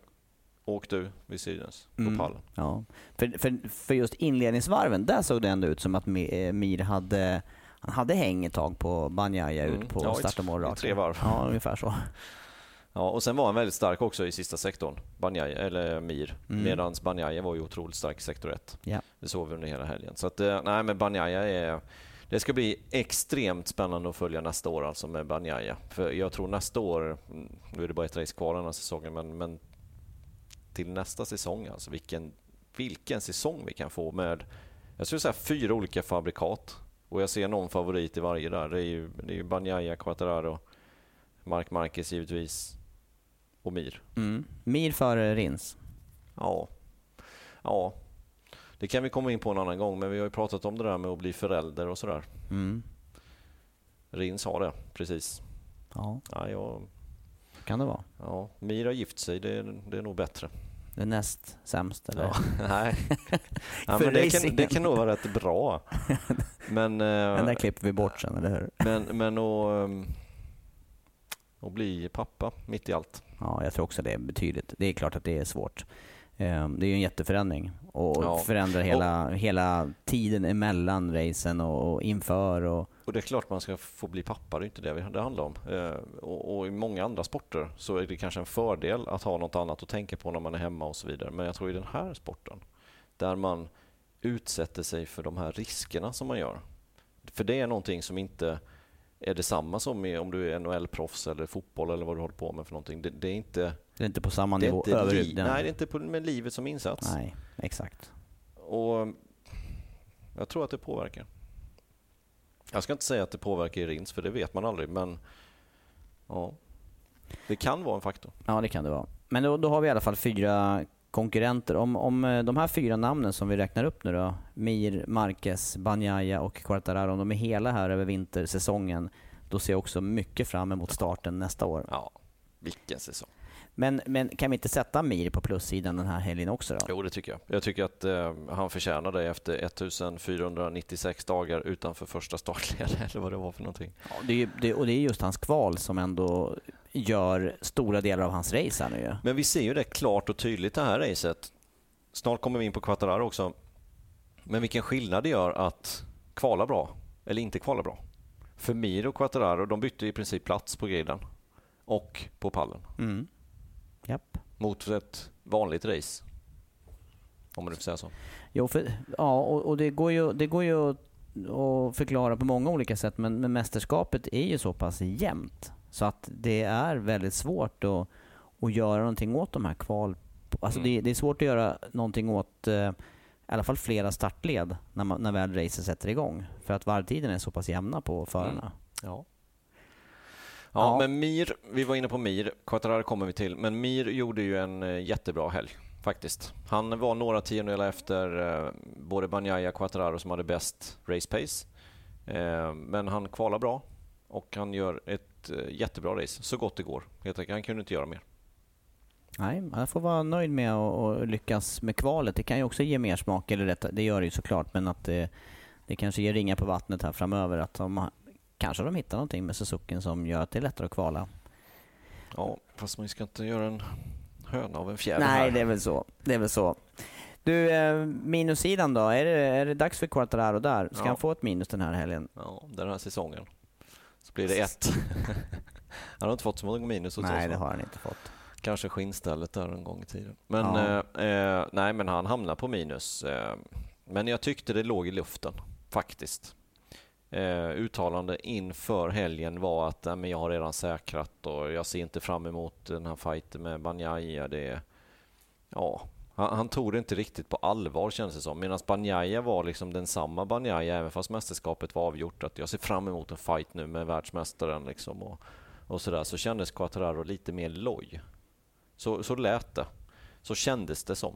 Åk du vid sidens på Mm. pallen. Ja. För, för, för just inledningsvarven, där såg det ändå ut som att eh, Mir hade, han hade häng ett tag på Banjaya Mm. ut på Ja, start och mål tre varv. Ja, ungefär så. Ja, och sen var han väldigt stark också i sista sektorn, Banjaya, eller Mir. Mm. Medan Banjaya var ju otroligt stark i sektor 1. Ja. Det såg vi under hela helgen. Så att, eh, nej, men Banjaya är... Det ska bli extremt spännande att följa nästa år alltså med Banjaya. För jag tror nästa år, mm, nu är det bara ett race kvar den här säsongen, men, men till nästa säsong alltså, vilken, vilken säsong vi kan få med, jag skulle säga fyra olika fabrikat. Och jag ser någon favorit i varje där. Det är ju, det är ju Banjaya, Quattararo, Mark Marquez givetvis och Mir. Mm. Mir före Rins. Ja. Ja. Det kan vi komma in på en annan gång, men vi har ju pratat om det där med att bli förälder och sådär. Mm. Rins har det, precis. Ja, Ja, jag, kan det vara. ja. Mir har gift sig, det, är- det är nog bättre. Det är näst sämst eller? Ja, nej. ja, men det, kan, det kan nog vara rätt bra. Men, eh, Den där klipper vi bort sen, eller hur? men, men att, ehm, att bli pappa mitt i allt. Ja, jag tror också det är betydligt. Det är klart att det är svårt. Eh, det är ju en jätteförändring och Ja. förändrar hela, hela tiden emellan racen och, och inför. Och, Och det är klart man ska få bli pappa, det är inte det det handlar om. Eh, och, och i många andra sporter så är det kanske en fördel att ha något annat att tänka på när man är hemma och så vidare. Men jag tror i den här sporten, där man utsätter sig för de här riskerna som man gör. För det är någonting som inte är detsamma som i, om du är NHL-proffs eller fotboll eller vad du håller på med för någonting. Det, det är inte... det är inte på samma är nivå över li- den. nej, det är inte på, med livet som insats. Nej, exakt. Och jag tror att det påverkar. Jag ska inte säga att det påverkar i rins, för det vet man aldrig, men ja, det kan vara en faktor. Ja, det kan det vara. Men då, då har vi i alla fall fyra konkurrenter. Om, om eh, de här fyra namnen som vi räknar upp nu då, Mir, Marquez, Banjaya och Quartararo, om de är hela här över vintersäsongen, då ser jag också mycket fram emot starten nästa år. Ja, vilken säsong. Men, men kan vi inte sätta Mir på plussidan den här helgen också då? Jo, det tycker jag. Jag tycker att eh, han förtjänar det efter 1496 dagar utanför första startled, eller vad det var för någonting. Ja, det är, det, och det är just hans kval som ändå gör stora delar av hans race här nu ju. Men vi ser ju det klart och tydligt det här racet. Snart kommer vi in på Quattararo också. Men vilken skillnad det gör att kvala bra eller inte kvala bra. För Mir och Quattararo, de bytte i princip plats på griden och på pallen Mm. Japp. mot ett vanligt race. Om man nu får säga så. Jo, för, ja, och, och det går ju, det går ju att, att förklara på många olika sätt, men, men mästerskapet är ju så pass jämnt så att det är väldigt svårt att, att göra någonting åt de här kval... Alltså Mm. det, det är svårt att göra någonting åt eh, i alla fall flera startled när, man, när väl racet sätter igång. För att varvtiden är så pass jämna på förarna. Ja. Ja. Ja, men Mir, vi var inne på Mir, Quattararo kommer vi till, men Mir gjorde ju en eh, jättebra helg faktiskt. Han var några tiondelar efter eh, både Banjaya och Quattararo som hade bäst race pace. Eh, men han kvalar bra och han gör ett eh, jättebra race, så gott det går. Helt enkelt. Han kunde inte göra mer. Nej, man får vara nöjd med att lyckas med kvalet. Det kan ju också ge mer smak, eller rätt, det gör det ju såklart, men att det, det kanske ger ringar på vattnet här framöver. Att de, kanske de hittar någonting med Suzuki som gör att det är lättare att kvala. Ja, fast man ska inte göra en höna av en fjäder Nej, här. det är väl så. Det är väl så. Du, eh, minussidan då? Är det, är det dags för Quartararo där? Ska Ja. han få ett minus den här helgen? Ja, den här säsongen. Blir det ett. han har inte fått så många minus Nej, det har han inte fått. Kanske skinnstället där en gång i tiden. Men, Ja. eh, eh, nej, men han hamnar på minus. Eh, men jag tyckte det låg i luften, faktiskt. Eh, uttalande inför helgen var att men jag har redan säkrat och jag ser inte fram emot den här fighten med Banjaya. Det, ja, han, han tog det inte riktigt på allvar känns det som. Medan Banjaya var liksom densamma Banjaya även fast mästerskapet var avgjort. Att jag ser fram emot en fight nu med världsmästaren liksom och, och sådär. Så kändes Quattararo lite mer loj. Så, så lät det. Så kändes det som.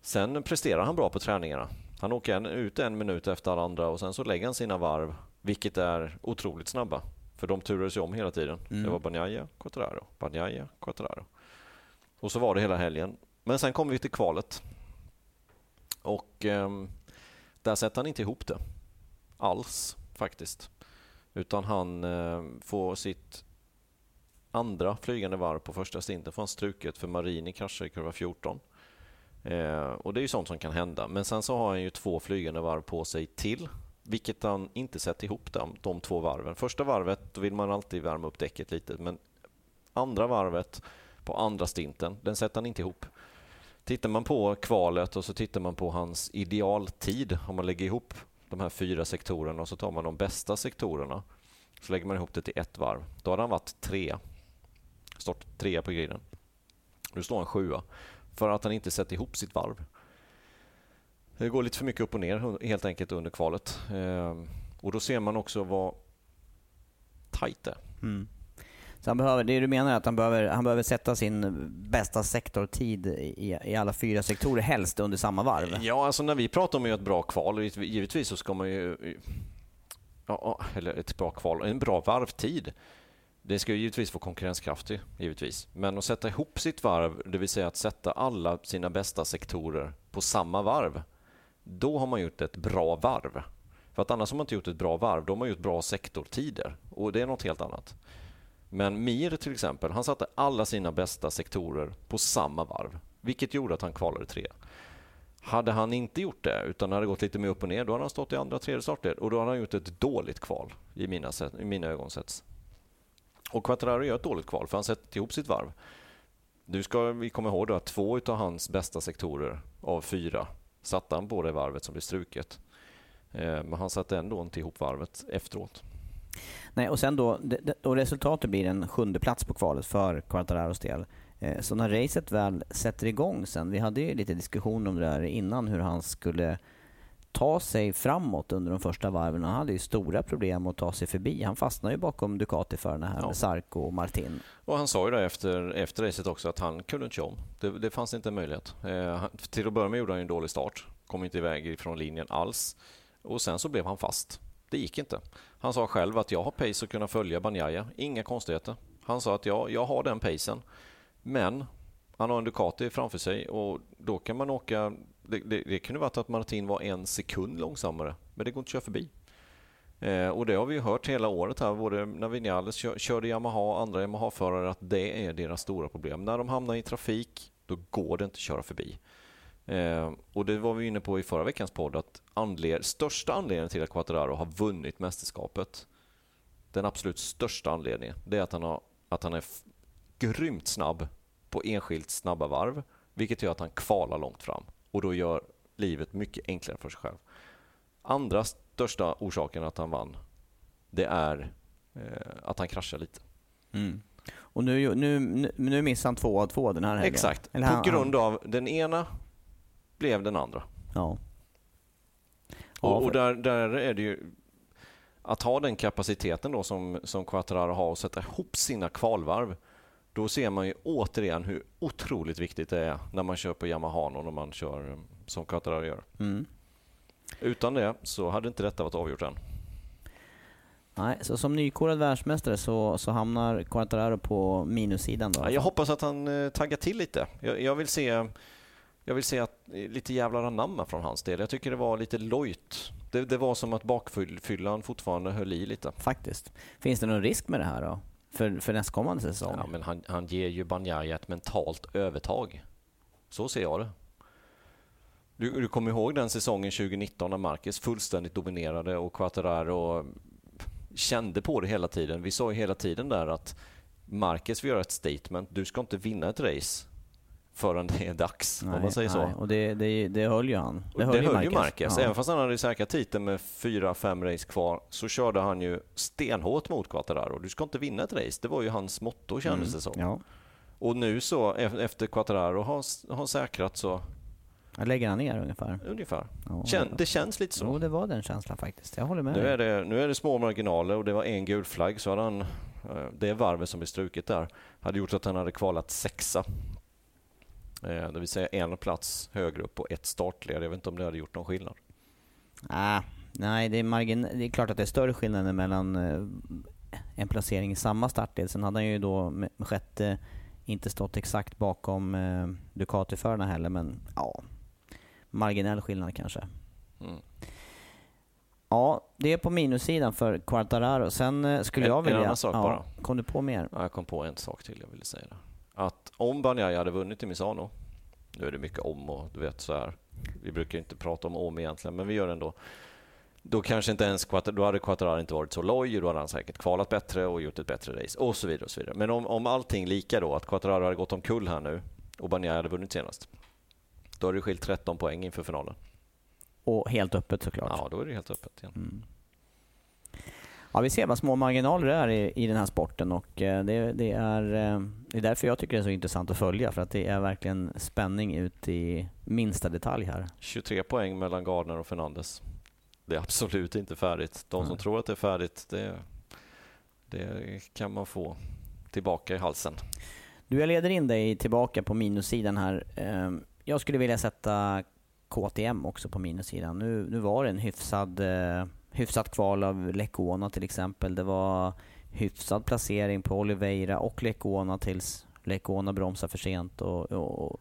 Sen presterar han bra på träningarna. Han åker en, ut en minut efter alla andra och sen så lägger han sina varv, vilket är otroligt snabba. För de turades ju om hela tiden. Det var Banjaya, Quattararo, Banjaya, Quattararo. Och så var det hela helgen. Men sen kom vi till kvalet. Och eh, där sätter han inte ihop det. Alls, faktiskt. Utan han eh, får sitt andra flygande varv på första stinten får han struket för Marini kraschar i kurva 14. Eh, och det är ju sånt som kan hända. Men sen så har han ju två flygande varv på sig till, vilket han inte sätter ihop de, de två varven. Första varvet då vill man alltid värma upp däcket lite, men andra varvet på andra stinten, den sätter han inte ihop. Tittar man på kvalet och så tittar man på hans idealtid, om man lägger ihop de här fyra sektorerna och så tar man de bästa sektorerna, så lägger man ihop det till ett varv. Då hade han varit tre. Stått trea på griden. Nu står han sjua för att han inte sätter ihop sitt varv. Det går lite för mycket upp och ner helt enkelt under kvalet. Ehm, och då ser man också vad tajt det är. Mm. Så han behöver, det du menar är att han behöver, han behöver sätta sin bästa sektortid i, i alla fyra sektorer, helst under samma varv? Ja, alltså när vi pratar om att göra ett bra kval, givetvis så ska man ju... Ja, eller ett bra kval, en bra varvtid. Det ska ju givetvis vara konkurrenskraftig, givetvis. Men att sätta ihop sitt varv, det vill säga att sätta alla sina bästa sektorer på samma varv, då har man gjort ett bra varv. För att annars har man inte gjort ett bra varv, då har man gjort bra sektortider. Och det är något helt annat. Men Mir till exempel, han satte alla sina bästa sektorer på samma varv. vilket gjorde att han kvalade tre. Hade han inte gjort det, utan hade gått lite mer upp och ner, då hade han stått i andra, tredje startled och då hade han gjort ett dåligt kval i mina, i mina ögon sett. Och Quattararo gör ett dåligt kval, för han sätter ihop sitt varv. Nu ska vi komma ihåg att två av hans bästa sektorer av fyra satte han på det varvet som blev struket. Eh, men han satte ändå inte ihop varvet efteråt. Nej, och sen då, och resultatet blir en sjunde plats på kvalet för Quartararos del. Eh, så när racet väl sätter igång sen, vi hade ju lite diskussion om det där innan hur han skulle ta sig framåt under de första varven. Han hade ju stora problem att ta sig förbi. Han fastnade ju bakom Ducati-förarna här ja. med Sarko och Martin. Och han sa ju det efter, efter racet också att han kunde inte köra om. Det, det fanns inte en möjlighet. Eh, till att börja med gjorde han en dålig start. Kom inte iväg från linjen alls. Och sen så blev han fast. Det gick inte. Han sa själv att jag har pace att kunna följa Banjaya. Inga konstigheter. Han sa att jag, jag har den pacen. Men han har en Ducati framför sig och då kan man åka... Det, det, det kunde varit att Martin var en sekund långsammare, men det går inte att köra förbi. Eh, och det har vi hört hela året här, både när Vinales kör, körde Yamaha och andra Yamaha-förare, att det är deras stora problem. När de hamnar i trafik, då går det inte att köra förbi. Eh, och det var vi inne på i förra veckans podd, att anled största anledningen till att Quattararo har vunnit mästerskapet, den absolut största anledningen, det är att han, har, att han är grymt snabb på enskilt snabba varv, vilket gör att han kvalar långt fram och då gör livet mycket enklare för sig själv. Andra största orsaken att han vann, det är eh, att han kraschar lite. Mm. Och nu, nu, nu missade han två av två den här helgen. Exakt. Eller på grund av den ena blev den andra. Ja. Och, och där, där är det ju att ha den kapaciteten då som, som Quattararo har och sätta ihop sina kvalvarv då ser man ju återigen hur otroligt viktigt det är när man kör på Yamaha och när man kör eh, som Quattararo gör. Mm. Utan det så hade inte detta varit avgjort än. Nej, så som nykorad världsmästare så, så hamnar Quartararo på minussidan då? jag hoppas att han eh, taggar till lite. Jag, jag, vill se, jag vill se att, lite jävlar anamma från hans del. Jag tycker det var lite lojt. Det, det var som att bakfyllan fortfarande höll i lite. Faktiskt. Finns det någon risk med det här då? för, för nästkommande säsong. Ja, men han, han ger ju Banjaya ett mentalt övertag. Så ser jag det. Du, du kommer ihåg den säsongen 2019 när Marcus fullständigt dominerade och Quattararo kände på det hela tiden. Vi sa ju hela tiden där att Marcus vill göra ett statement. Du ska inte vinna ett race förrän det är dags, nej, om man säger nej. så. Och det, det, det höll ju han. Det höll, det ju, höll ju Marcus. Ja. Även fast han hade säkrat titeln med fyra, fem race kvar så körde han ju stenhårt mot Quattararo. Du ska inte vinna ett race. Det var ju hans motto kändes det som. Ja. Och nu så, efter Quattararo har, har säkrat så jag lägger han ner ungefär? Ungefär. Ja, Kän, det känns lite så. Jo, det var den känslan faktiskt. Jag håller med. Nu är, det, nu är det små marginaler och det var en gul flagg så hade han, eh, det varvet som blev struket där, hade gjort att han hade kvalat sexa Eh, det vill säga en plats högre upp på ett startled. Jag vet inte om det hade gjort någon skillnad. Ah, nej, det är, margin det är klart att det är större skillnader mellan eh, en placering i samma startled. Sen hade han ju då med sjätte inte stått exakt bakom eh, Ducati-förarna heller, men ja, marginell skillnad kanske. Mm. Ja, det är på minussidan för Quartararo. Sen eh, skulle en, jag vilja... En annan sak ja, bara. Kom du på mer? Ja, jag kom på en sak till jag ville säga. Det att om Banjaya hade vunnit i Misano, nu är det mycket om och du vet så här, vi brukar inte prata om om egentligen, men vi gör det ändå. Då kanske inte ens då hade Quattararo inte varit så loj, då hade han säkert kvalat bättre och gjort ett bättre race och så vidare. och så vidare. Men om, om allting lika då, att Quattararo hade gått omkull här nu och Banjaya hade vunnit senast, då hade det skilt 13 poäng inför finalen. Och helt öppet såklart. Ja, då är det helt öppet igen. Mm. Ja, vi ser vad små marginaler det är i, i den här sporten och eh, det, det, är, eh, det är därför jag tycker det är så intressant att följa för att det är verkligen spänning ut i minsta detalj här. 23 poäng mellan Gardner och Fernandes. Det är absolut inte färdigt. De som Nej. tror att det är färdigt, det, det kan man få tillbaka i halsen. Du, jag leder in dig tillbaka på minussidan här. Ehm, jag skulle vilja sätta KTM också på minussidan. Nu, nu var det en hyfsad eh, hyfsat kval av Lekona till exempel. Det var hyfsad placering på Oliveira och Lekona tills Lekona bromsade för sent och, och, och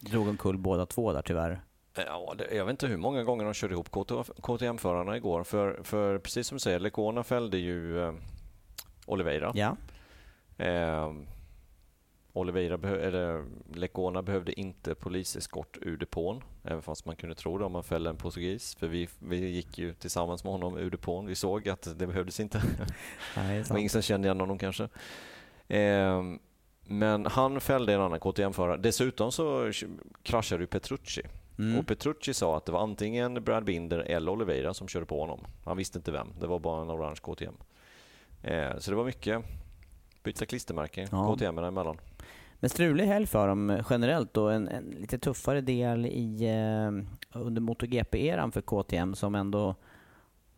drog omkull båda två där tyvärr. Ja, det, jag vet inte hur många gånger de körde ihop KTM-förarna igår. För, för precis som du säger, Lekona fällde ju eh, Oliveira. Ja. Eh, Oliveira eller Lecona behövde inte poliseskort ur depån, även fast man kunde tro det om man fäller en portugis. För vi, vi gick ju tillsammans med honom ur depån. Vi såg att det behövdes inte. Nej, det var ingen som kände igen honom kanske. Eh, men han fällde en annan KTM-förare. Dessutom så kraschade ju Petrucci. Mm. Och Petrucci sa att det var antingen Brad Binder eller Oliveira som körde på honom. Han visste inte vem. Det var bara en orange KTM. Eh, så det var mycket byta klistermärken Ja. KTM emellan. Men strulig helg för dem eh, generellt och en, en lite tuffare del i, eh, under MotoGP-eran för KTM som ändå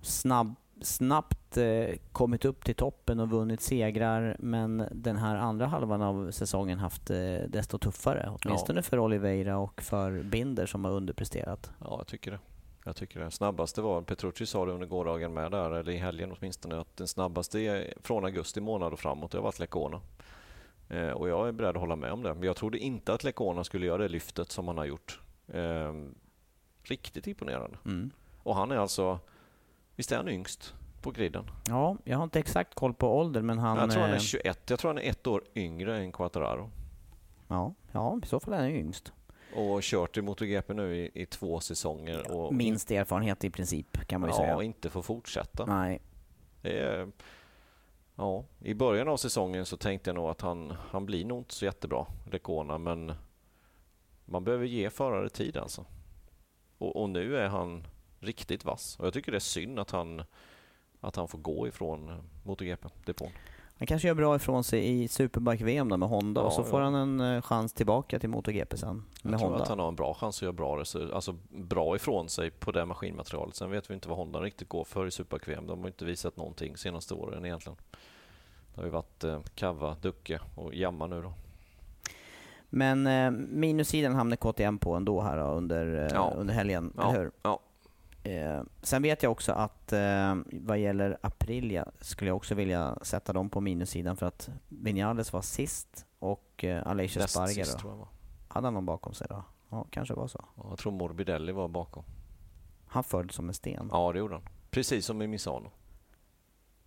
snabb, snabbt eh, kommit upp till toppen och vunnit segrar men den här andra halvan av säsongen haft eh, desto tuffare. Åtminstone för Oliveira och för Binder som har underpresterat. Ja, jag tycker det. Jag tycker det. Snabbaste var, Petrucci sa det under gårdagen med där, eller i helgen åtminstone, att den snabbaste är från augusti månad och framåt, det har varit Lecona. Eh, och jag är beredd att hålla med om det. Men jag trodde inte att Lecona skulle göra det lyftet som han har gjort. Eh, riktigt imponerande. Mm. Och han är alltså, visst är han yngst på griden? Ja, jag har inte exakt koll på ålder men han... jag tror han är eh, 21, jag tror han är ett år yngre än Quattararo. Ja, ja, i så fall är han yngst. Och kört i MotoGP nu i, i två säsonger. Och Minst erfarenhet i princip kan man ju ja, säga. och inte får fortsätta. Nej. Är, ja, I början av säsongen så tänkte jag nog att han, han blir nog inte så jättebra, Lecona, men man behöver ge förare tid alltså. Och, och nu är han riktigt vass. Och jag tycker det är synd att han, att han får gå ifrån MotoGP-depån. Han kanske gör bra ifrån sig i Superbike-VM med Honda Ja, och så får ja. han en eh, chans tillbaka till MotoGP sen med Jag tror Honda. att han har en bra chans att göra bra, alltså bra ifrån sig på det maskinmaterialet. Sen vet vi inte vad Honda riktigt går för i Super-VM. De har inte visat någonting senaste åren egentligen. Det har ju varit eh, Kava, Ducke och Jamma nu då. Men eh, minussidan hamnar KTM på ändå här då, under, eh, Ja. under helgen, eller hur? ja. Eh, sen vet jag också att eh, vad gäller Aprilia skulle jag också vilja sätta dem på minussidan för att Vinales var sist och eh, Aleix Näst Espargaro. sist jag var. Hade han någon bakom sig då? Ja, kanske var så. Ja, jag tror Morbidelli var bakom. Han föll som en sten. Ja, det gjorde han. Precis som i Misano.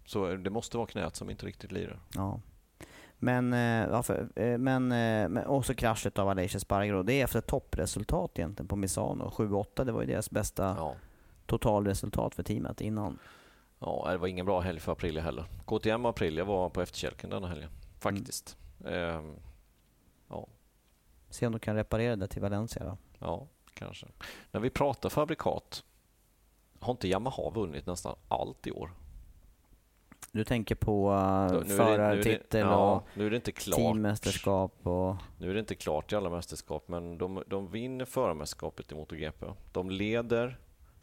Så eh, det måste vara knät som inte riktigt lirar. Ja. Men, eh, ja, för, eh, men, men också kraschet av Aleix Espargaro. Det är efter toppresultat egentligen på Misano. 7-8, det var ju deras bästa Ja. Totalresultat för teamet innan. ja, det var ingen bra helg för Aprilia heller. KTM och Aprilia var på efterkälken denna helgen. Faktiskt. Ehm, ja, Se om de kan reparera det till Valencia då. ja, kanske. När vi pratar fabrikat, har inte Yamaha vunnit nästan allt i år? Du tänker på uh, nu det- förartitel ja, och nu är det inte klart. teammästerskap och... Nu är det inte klart i alla mästerskap, men de, de vinner förarmästerskapet i MotoGP. De leder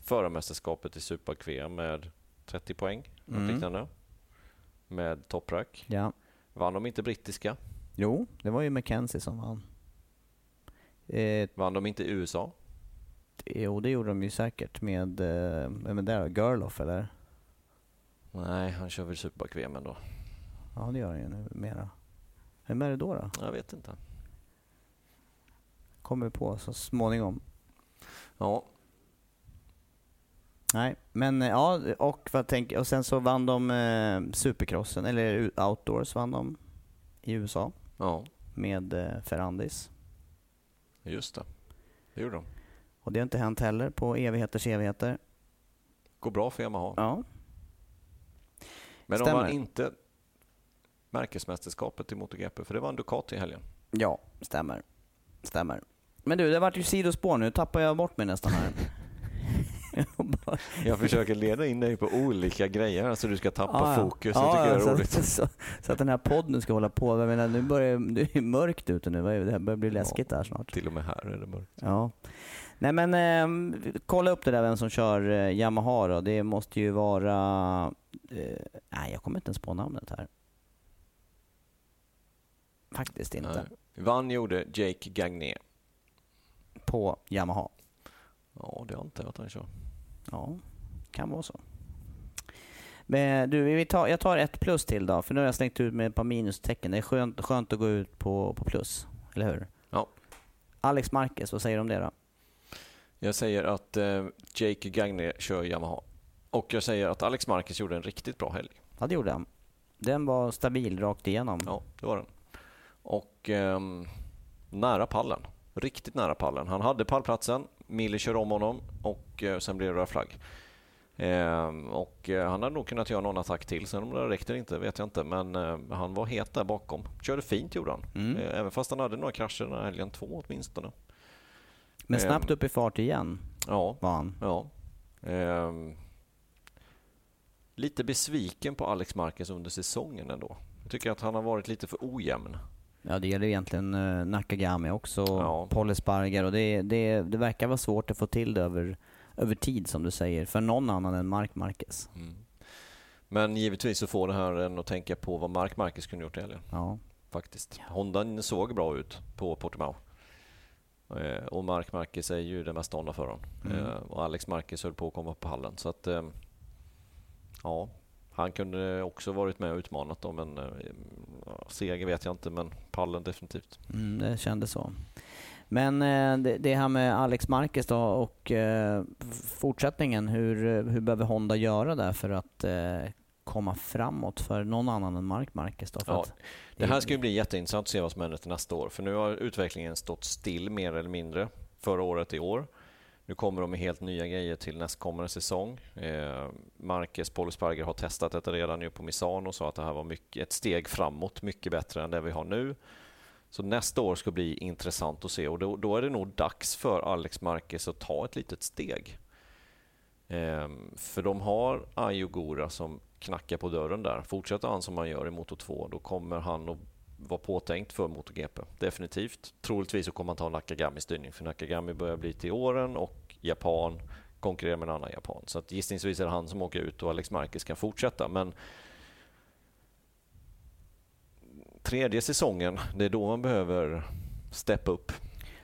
förarmästerskapet i Super med 30 poäng, Mm. liknande, med topprack. Ja. Vann de inte brittiska? Jo, det var ju Mackenzie som vann. Eh, Vann de inte USA? jo, det gjorde de ju säkert med... Eh, vem är det då? Gerloff eller? Nej, han kör väl Superbike-VM ändå. Ja, det gör han ju nu mera. Vem är det då? då? Jag vet inte. Kommer på så småningom. Ja, Nej, men eh, ja, och vad tänker Och sen så vann de eh, Supercrossen, eller Outdoors vann de i USA ja, med eh, Ferrandis. just det. Det gjorde de. Och det har inte hänt heller på evigheters evigheter. Går bra för Yamaha. Ja, Men de stämmer. vann inte märkesmästerskapet i MotoGP, för det var en Ducati i helgen. ja stämmer. Stämmer. Men du, det vart ju sidospår nu. tappar jag bort mig nästan här. Jag försöker leda in dig på olika grejer här, så du ska tappa Ja, ja. fokus. Ja, jag tycker det är så, roligt. Så, så att den här podden ska hålla på. Jag menar, nu börjar det är mörkt ute nu. Det här börjar bli läskigt där snart. Till och med här är det mörkt. Ja. Nej men eh, kolla upp det där vem som kör eh, Yamaha då. Det måste ju vara... Eh, nej, jag kommer inte ens på namnet här. Faktiskt inte. Nej. Vann gjorde Jake Gagné. På Yamaha. Ja, det antar jag att han kör. Ja, kan vara så. Men du, vi tar, jag tar ett plus till då, för nu har jag slängt ut med ett par minustecken. Det är skönt, skönt att gå ut på, på plus, eller hur? Ja. Alex Marquez, vad säger du om det då? Jag säger att eh, Jake Gagné kör Yamaha. Och jag säger att Alex Marquez gjorde en riktigt bra helg. Ja, det gjorde han. Den var stabil rakt igenom. Ja, det var den. och eh, nära pallen. Riktigt nära pallen. Han hade pallplatsen, Mille kör om honom och eh, sen blev det röd flagg. Eh, och eh, han hade nog kunnat göra någon attack till. Sen om det räckte inte vet jag inte. Men eh, han var het där bakom. Körde fint gjorde han. Mm. Även fast han hade några krascher den här helgen. Två åtminstone. Men Ehm, snabbt upp i fart igen Ja. var han. ja. Ehm, lite besviken på Alex Marquez under säsongen ändå. Jag tycker att han har varit lite för ojämn. Ja, det gäller egentligen uh, Nakagami också, Ja. Paul Esparger och det, det, det verkar vara svårt att få till det över, över tid som du säger, för någon annan än Mark Marquez. Men givetvis så får det här en att tänka på vad Mark Marquez kunde gjort i helgen. Ja. Faktiskt. Honda såg bra ut på Portimao. Eh, och Mark Marquez är ju den mesta Honda för honom. Mm. Eh, och Alex Marquez höll på att komma upp på hallen. Så att, eh, ja, han kunde också varit med och utmanat dem. Men eh, seger vet jag inte, men pallen definitivt. Mm, det kändes så. Men eh, det, det här med Alex Marquez då och eh, fortsättningen, hur, hur behöver Honda göra där för att komma framåt för någon annan än Mark Marquez då? Ja, det här ska ju bli jätteintressant att se vad som händer till nästa år. För nu har utvecklingen stått still mer eller mindre förra året i år. Nu kommer de med helt nya grejer till nästkommande säsong. Eh, Marcus Paul har testat detta redan nu på Misano och sa att det här var mycket, ett steg framåt, mycket bättre än det vi har nu. Så nästa år ska bli intressant att se och då, då är det nog dags för Alex Marquez att ta ett litet steg. Eh, för de har Ayogura som knackar på dörren där. Fortsätter han som han gör i Moto 2, då kommer han att vara påtänkt för MotoGP. Definitivt. Troligtvis så kommer han ta Nakagami styrning, för Nakagami börjar bli till åren och Japan konkurrerar med en annan japan. Så att gissningsvis är det han som åker ut och Alex Marquez kan fortsätta. Men tredje säsongen, det är då man behöver steppa upp.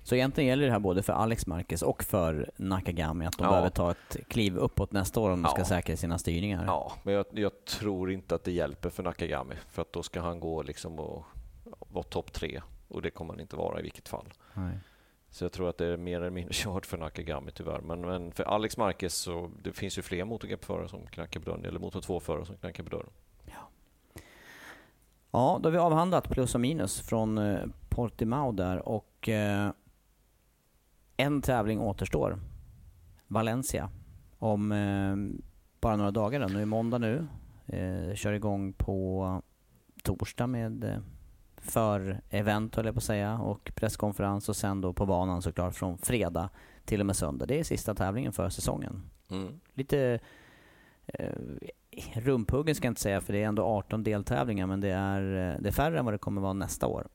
Så egentligen gäller det här både för Alex Marquez och för Nakagami att de Ja. behöver ta ett kliv uppåt nästa år om de ska Ja. säkra sina styrningar. Ja, men jag, jag tror inte att det hjälper för Nakagami. För att då ska han gå liksom och vara topp tre. Och det kommer han inte vara i vilket fall. Nej. Så jag tror att det är mer eller mindre kört för Nakagami tyvärr. Men, men för Alex Marquez så det finns ju fler MotoGP-förare som knackar på dörren. Eller Moto 2-förare som knackar på dörren. Ja, då har vi avhandlat plus och minus från eh, Portimao där och eh, en tävling återstår. Valencia. Om eh, bara några dagar då. Nu är måndag nu. Eh, kör igång på torsdag med eh, för-event höll jag på att säga och presskonferens och sen då på banan såklart från fredag till och med söndag. Det är sista tävlingen för säsongen. Mm. Lite eh, rumphuggen ska jag inte säga för det är ändå 18 deltävlingar men det är, eh, det är färre än vad det kommer vara nästa år.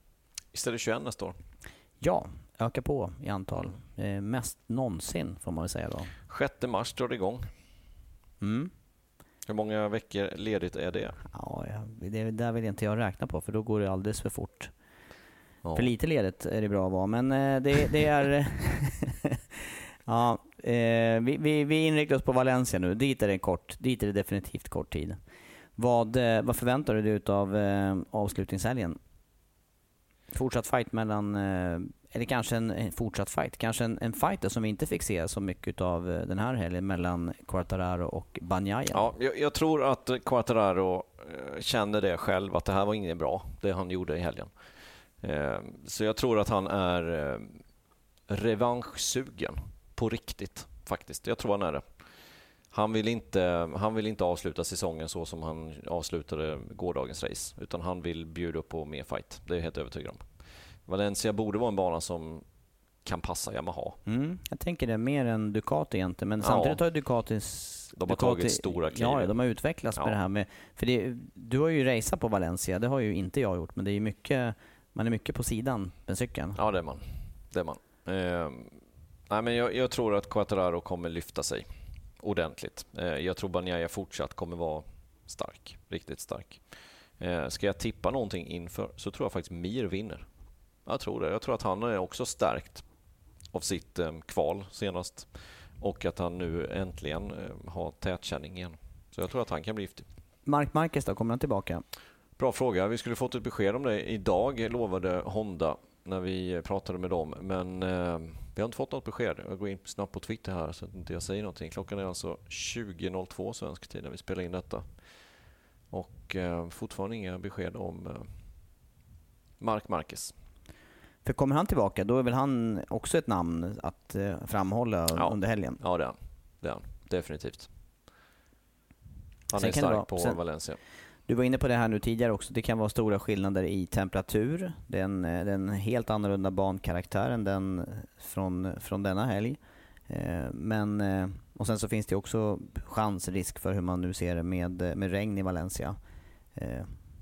Det 21 nästa år? Ja, ökar på i antal. Eh, mest någonsin får man väl säga då. 6 mars drar det igång. Mm. Hur många veckor ledigt är det? Ja, det där vill inte jag räkna på för då går det alldeles för fort. Ja. För lite ledigt är det bra att vara men eh, det, det är... ja, eh, vi, vi, vi inriktar oss på Valencia nu. Dit är det kort. Dit är det definitivt kort tid. Vad, eh, vad förväntar du dig av avslutningshelgen? Fortsatt fight mellan, eller kanske en, en fortsatt fight, kanske en, en fighter som vi inte fick se så mycket av eh, den här helgen mellan Quartararo och Banjaya. Ja, jag, jag tror att Quattararo eh, känner det själv, att det här var inget bra, det han gjorde i helgen. Eh, så jag tror att han är revanschsugen på riktigt, faktiskt. Jag tror han är det. Han vill, inte, han vill inte avsluta säsongen så som han avslutade gårdagens race, utan han vill bjuda upp på mer fight. Det är jag helt övertygad om. Valencia borde vara en bana som kan passa Yamaha. Mm, jag tänker det mer än Ducati egentligen, men Ja. samtidigt har Ducatis... De har tagit stora kliv. Ja, de har utvecklats Ja. med det här med... För det, du har ju raceat på Valencia, det har ju inte jag gjort, men det är mycket... Man är mycket på sidan med cykeln. Ja, det är man. Det är man. Eh, nej, men jag, jag tror att Quattararo kommer lyfta sig ordentligt. Eh, jag tror Banjaya fortsatt kommer vara stark. Riktigt stark. Eh, ska jag tippa någonting inför så tror jag faktiskt Mir vinner. Jag tror det. Jag tror att han är också stärkt av sitt eh, kval senast och att han nu äntligen eh, har tätkänning igen. Så jag tror att han kan bli giftig. Mark Marquez då, kommer han tillbaka? Bra fråga. Vi skulle fått ett besked om det idag, lovade Honda när vi pratade med dem. Men eh, vi har inte fått något besked. Jag går in snabbt på Twitter här så att inte jag säger någonting. Klockan är alltså 20.02 svensk tid när vi spelar in detta. Och eh, fortfarande inga besked om eh, Mark Marquez. För kommer han tillbaka, då är väl han också ett namn att eh, framhålla Ja. under helgen? Ja, det är han. Det är han. Definitivt. Han Sen är stark vara- på sen- Valencia. Du var inne på det här nu tidigare också, det kan vara stora skillnader i temperatur. Det är en, eh, det är en helt annorlunda bankaraktär än den från, från denna helg. Eh, Men, och sen så finns det också chansrisk för hur man nu ser det med, med regn i Valencia.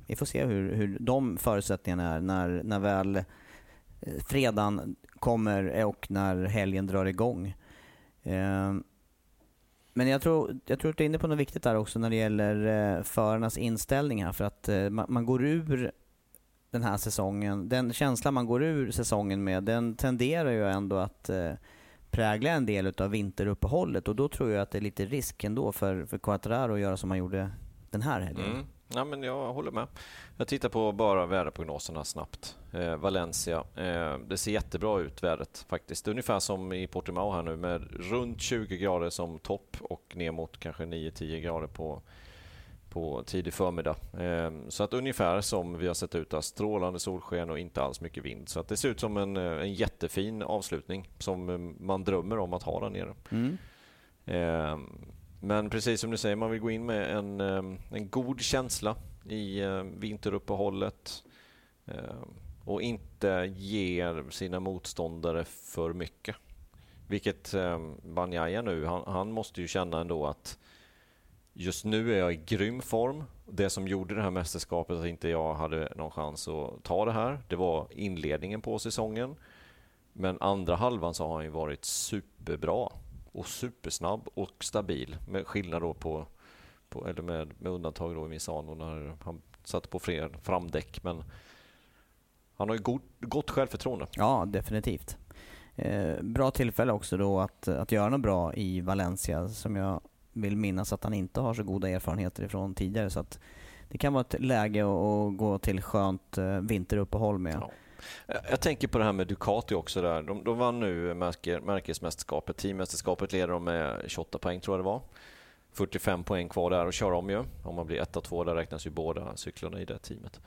Vi får se hur, hur de förutsättningarna är när, när väl Eh, fredagen kommer och när helgen drar igång. Eh, men jag tror, jag tror att du är inne på något viktigt där också när det gäller eh, förarnas inställning här. För att man, man går ur den här säsongen, den känslan man går ur säsongen med, den tenderar ju ändå att prägla en del av vinteruppehållet. Och då tror jag att det är lite risk ändå för, för Quattararo att göra som han gjorde den här helgen. Mm. Ja, men jag håller med. Jag tittar på bara väderprognoserna snabbt. Eh, Valencia. Eh, det ser jättebra ut vädret faktiskt. Ungefär som i Portimao här nu med runt 20 grader som topp och ner mot kanske 9-10 grader på, på tidig förmiddag. Eh, så att ungefär som vi har sett ut där. Strålande solsken och inte alls mycket vind. Så att det ser ut som en, eh, en jättefin avslutning som eh, man drömmer om att ha där nere. Mm. Men precis som du säger, man vill gå in med en, ehm, en god känsla i ehm, vinteruppehållet ehm, och inte ger sina motståndare för mycket. Vilket Banjaya nu, han, han måste ju känna ändå att just nu är jag i grym form. Det som gjorde det här mästerskapet att inte jag hade någon chans att ta det här, det var inledningen på säsongen. Men andra halvan så har han ju varit superbra och supersnabb och stabil med skillnad då på, på eller med, med undantag då i Misano när han satte på fler framdäck. Men han har ju god, gott självförtroende. Ja, definitivt. Eh, bra tillfälle också då att, att göra något bra i Valencia som jag vill minnas att han inte har så goda erfarenheter ifrån tidigare. Så att det kan vara ett läge att, att gå till skönt eh, vinteruppehåll med. Ja. Eh, jag tänker på det här med Ducati också. där. De, de vann nu märke, märkesmästerskapet. Teammästerskapet leder de med 28 poäng tror jag det var. 45 poäng kvar där att köra om ju. Om man blir 1 och 2 där räknas ju båda cyklarna i det teamet.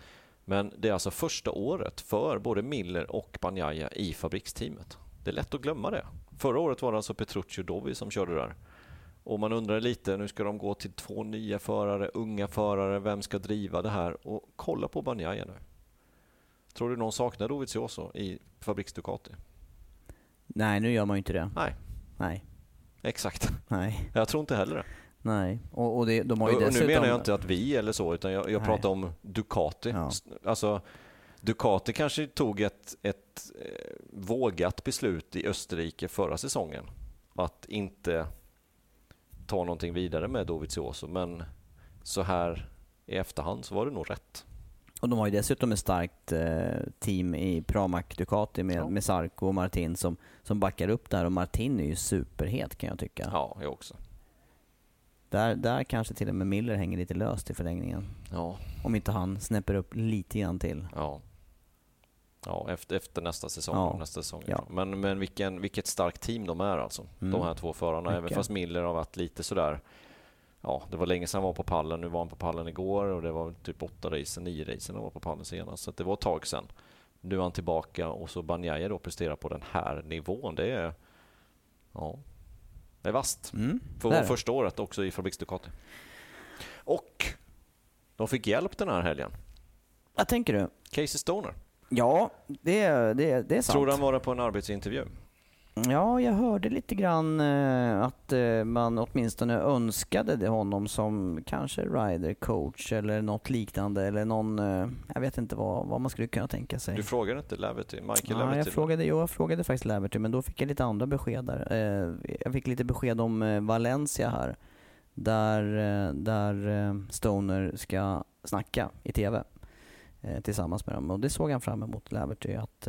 Men det är alltså första året för både Miller och Banjaya i fabriksteamet. Det är lätt att glömma det. Förra året var det alltså Petrucci och Dovi som körde där. Och man undrar lite, nu ska de gå till två nya förare, unga förare, vem ska driva det här? Och kolla på Banjaya nu. Tror du någon saknar Dovizioso i fabriks Ducati? Nej, nu gör man ju inte det. Nej, Nej. exakt. Nej. Jag tror inte heller det. Nej. Och, och det, de har ju Och, och dessutom... nu menar jag inte att vi eller så, utan jag, jag pratar om Ducati. Ja. Alltså, Ducati kanske tog ett, ett eh, vågat beslut i Österrike förra säsongen. Att inte ta någonting vidare med Dovizioso, men så här i efterhand så var det nog rätt. Och de har ju dessutom ett starkt eh, team i Pramac Ducati med, Ja. med Sarko och Martin som, som backar upp där och Martin är ju superhet kan jag tycka. Ja, jag också. Där, där kanske till och med Miller hänger lite löst i förlängningen. Ja, Om inte han snäpper upp lite grann till. ja. Ja, efter, efter nästa säsong. Ja. Nästa säsong Ja. Men, men vilken, vilket starkt team de är alltså. Mm. De här två förarna. Även Mycket. fast Miller har varit lite sådär Ja, det var länge sedan han var på pallen. Nu var han på pallen igår och det var typ åtta race, nio race han var på pallen senast. Så det var ett tag sedan. Nu är han tillbaka och så Banjaya då presterar på den här nivån. Det är... Ja. Det är vasst. Mm, För vara första året också i Fabriks Ducati. Och de fick hjälp den här helgen. Vad tänker du? Casey Stoner. Ja, det, det, det är sant. Tror du han var på en arbetsintervju? Ja, jag hörde lite grann eh, att eh, man åtminstone önskade honom som kanske rider coach eller något liknande eller någon, eh, jag vet inte vad, vad man skulle kunna tänka sig. Du frågade inte Laverty? Michael Ja, Laverty? jag frågade, jo, jag frågade faktiskt Laverty, men då fick jag lite andra besked där. Jag fick lite besked om Valencia här, där, där Stoner ska snacka i TV tillsammans med dem. Och det såg han fram emot, Laverty, att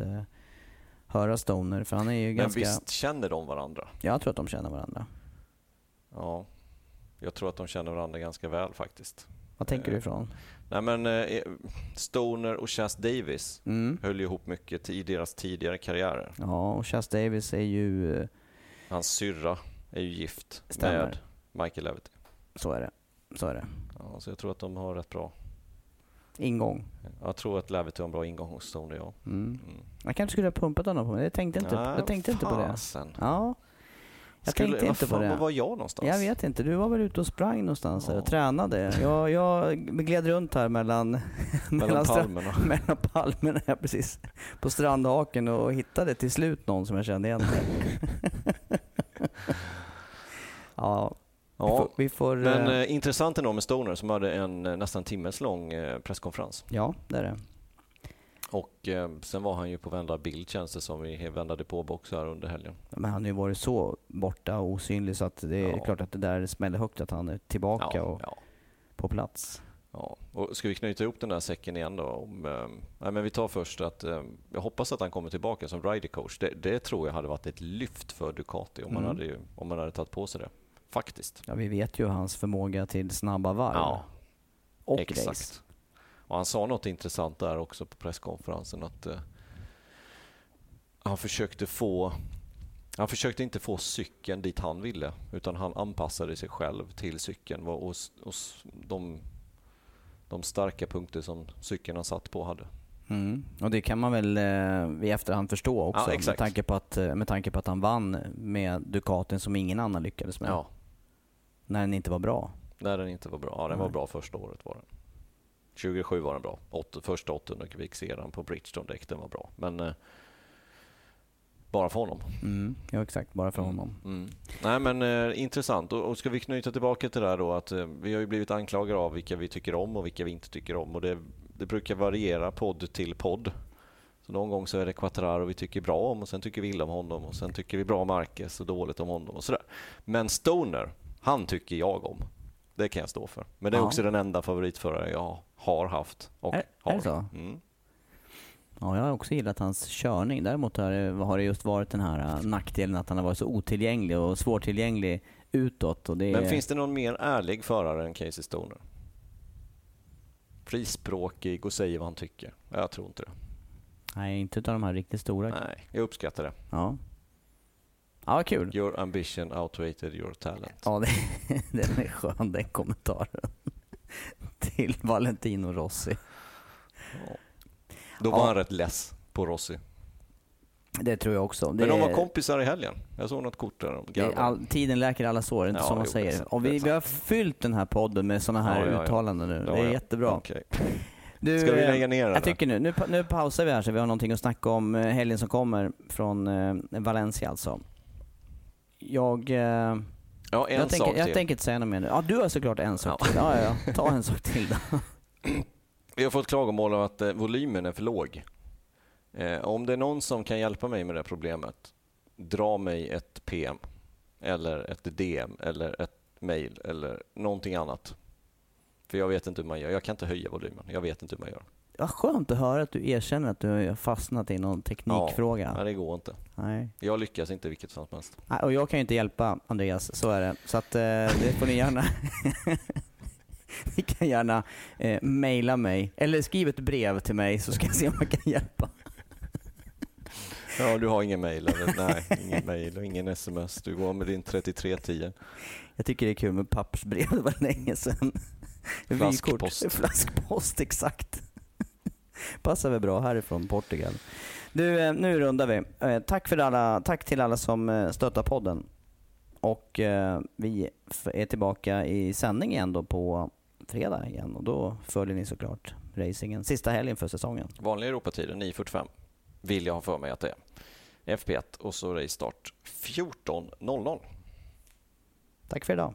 höra Stoner, för han är ju Men ganska... visst känner de varandra? Jag tror att de känner varandra. Ja. Jag tror att de känner varandra ganska väl faktiskt. Vad tänker Eh, du ifrån? Nej men eh, Stoner och Chas Davis Mm. höll ihop mycket i deras tidigare karriärer. Ja, och Chas Davis är ju... eh, Hans syrra är ju gift Stämmer. med Michael Laverty. Så är det. Så är det. Ja, så jag tror att de har rätt bra. Ingång. Jag tror att Lavity har en bra ingång hos Stoner, ja. Mm. Jag kanske skulle ha pumpat honom på men jag tänkte inte, Nej, jag tänkte inte på det. Ja. Jag Skulle- tänkte inte på det. Var var jag någonstans? Jag vet inte, du var väl ute och sprang någonstans här och Ja. tränade. Jag, jag gled runt här mellan, Mellan palmerna. mellan palmerna här precis. På strandhaken och hittade till slut någon som jag kände igen. ja, vi får... Men eh, eh, intressant ändå med Stoner som hade en eh, nästan timmes lång eh, presskonferens. ja, det är det. Och eh, sen var han ju på vända bild känns det som i vända depåbox här under helgen. Men han har ju varit så borta och osynlig så att det är Ja. klart att det där smäller högt att han är tillbaka Ja, och ja, på plats. ja. Och ska vi knyta ihop den där säcken igen då? Om, eh, nej, men vi tar först att eh, jag hoppas att han kommer tillbaka som rider coach. Det, det tror jag hade varit ett lyft för Ducati om, man, Mm. hade, ju- om man hade tagit på sig det. Faktiskt. Ja, vi vet ju hans förmåga till snabba varv. Ja, och Exakt. race. Och han sa något intressant där också på presskonferensen att eh, han försökte få han försökte inte få cykeln dit han ville utan han anpassade sig själv till cykeln och, och, de, de starka punkter som cykeln han satt på hade. Mm. Och det kan man väl eh, i efterhand förstå också Ja, med, tanke på att, eh, med tanke på att han vann med Ducatin som ingen annan lyckades med. Ja, När den inte var bra. när den inte var bra. Ja, den var bra första året var den. 2007 var den bra. Åt, första 800 kubik sedan på Bridgestone-däck, den var bra. Men eh, bara för honom. Mm. Ja exakt, bara för honom. Mm. Nej men eh, intressant. Och, och ska vi knyta tillbaka till det där då att eh, vi har ju blivit anklagade av vilka vi tycker om och vilka vi inte tycker om och det, det brukar variera podd till podd. Så någon gång så är det Quattararo vi tycker bra om och sen tycker vi illa om honom och sen tycker vi bra om Marquez och dåligt om honom och sådär. Men Stoner, han tycker jag om. Det kan jag stå för. Men det är Ja. också den enda favoritförare jag har haft och Är- har. är det så? Mm. Ja, jag har också gillat hans körning. Däremot har det, har det just varit den här eh, nackdelen att han har varit så otillgänglig och svårtillgänglig utåt. Och det Men är, finns det någon mer ärlig förare än Casey Stoner? Frispråkig och säger vad han tycker. Jag tror inte det. Nej, inte utav de här riktigt stora. Nej, jag uppskattar det. Ja. Ja, kul. Your ambition outweighed your talent. Ja, det, den är skön den kommentaren. Till Valentino Rossi. Då var Ja. han rätt less på Rossi. Det tror jag också. Men de var kompisar i helgen. Jag såg något kort där. De all, tiden läker alla sår, inte Ja, som man jo, säger. Och vi, vi har fyllt den här podden med sådana här Ja, ja, ja. uttalanden nu. Ja, det är ja. jättebra. Okej. Du, Ska vi eh, lägga ner den? Jag tycker nu, nu, nu pausar vi här så vi har någonting att snacka om eh, helgen som kommer från eh, Valencia alltså. Jag, eh, Ja, en jag, sak tänker, jag till. tänker inte säga något mer nu. Ja, du har såklart en sak Ja. till. Ja, ja. Ta en sak till då. Vi har fått klagomål om att eh, volymen är för låg. Eh, om det är någon som kan hjälpa mig med det problemet, dra mig ett PM eller ett DM eller ett mail eller någonting annat. För jag vet inte hur man gör. Jag kan inte höja volymen. Jag vet inte hur man gör. Vad skönt att höra att du erkänner att du har fastnat i någon teknikfråga. Nej, det går inte. Nej. Jag lyckas inte i vilket fall som helst. Nej, Och jag kan ju inte hjälpa Andreas, så är det. Så att eh, det får ni gärna... ni kan gärna eh, mejla mig, eller skriv ett brev till mig så ska jag se om jag kan hjälpa. Ja, du har ingen mail eller? Nej, ingen mail och ingen sms. Du går med din 3310. Jag tycker det är kul med pappersbrev, det var länge sedan. Flaskpost. Vykort. Flaskpost, exakt. Passar väl bra härifrån Portugal. Du, eh, nu rundar vi. Eh, Tack, för alla, tack till alla som eh, stöttar podden. Och vi är tillbaka i sändning igen då på fredag igen och då följer ni såklart racingen. Sista helgen för säsongen. Vanlig Europatiden 9.45 vill jag ha för mig att det är. FP1 och så race start 14.00. Tack för idag.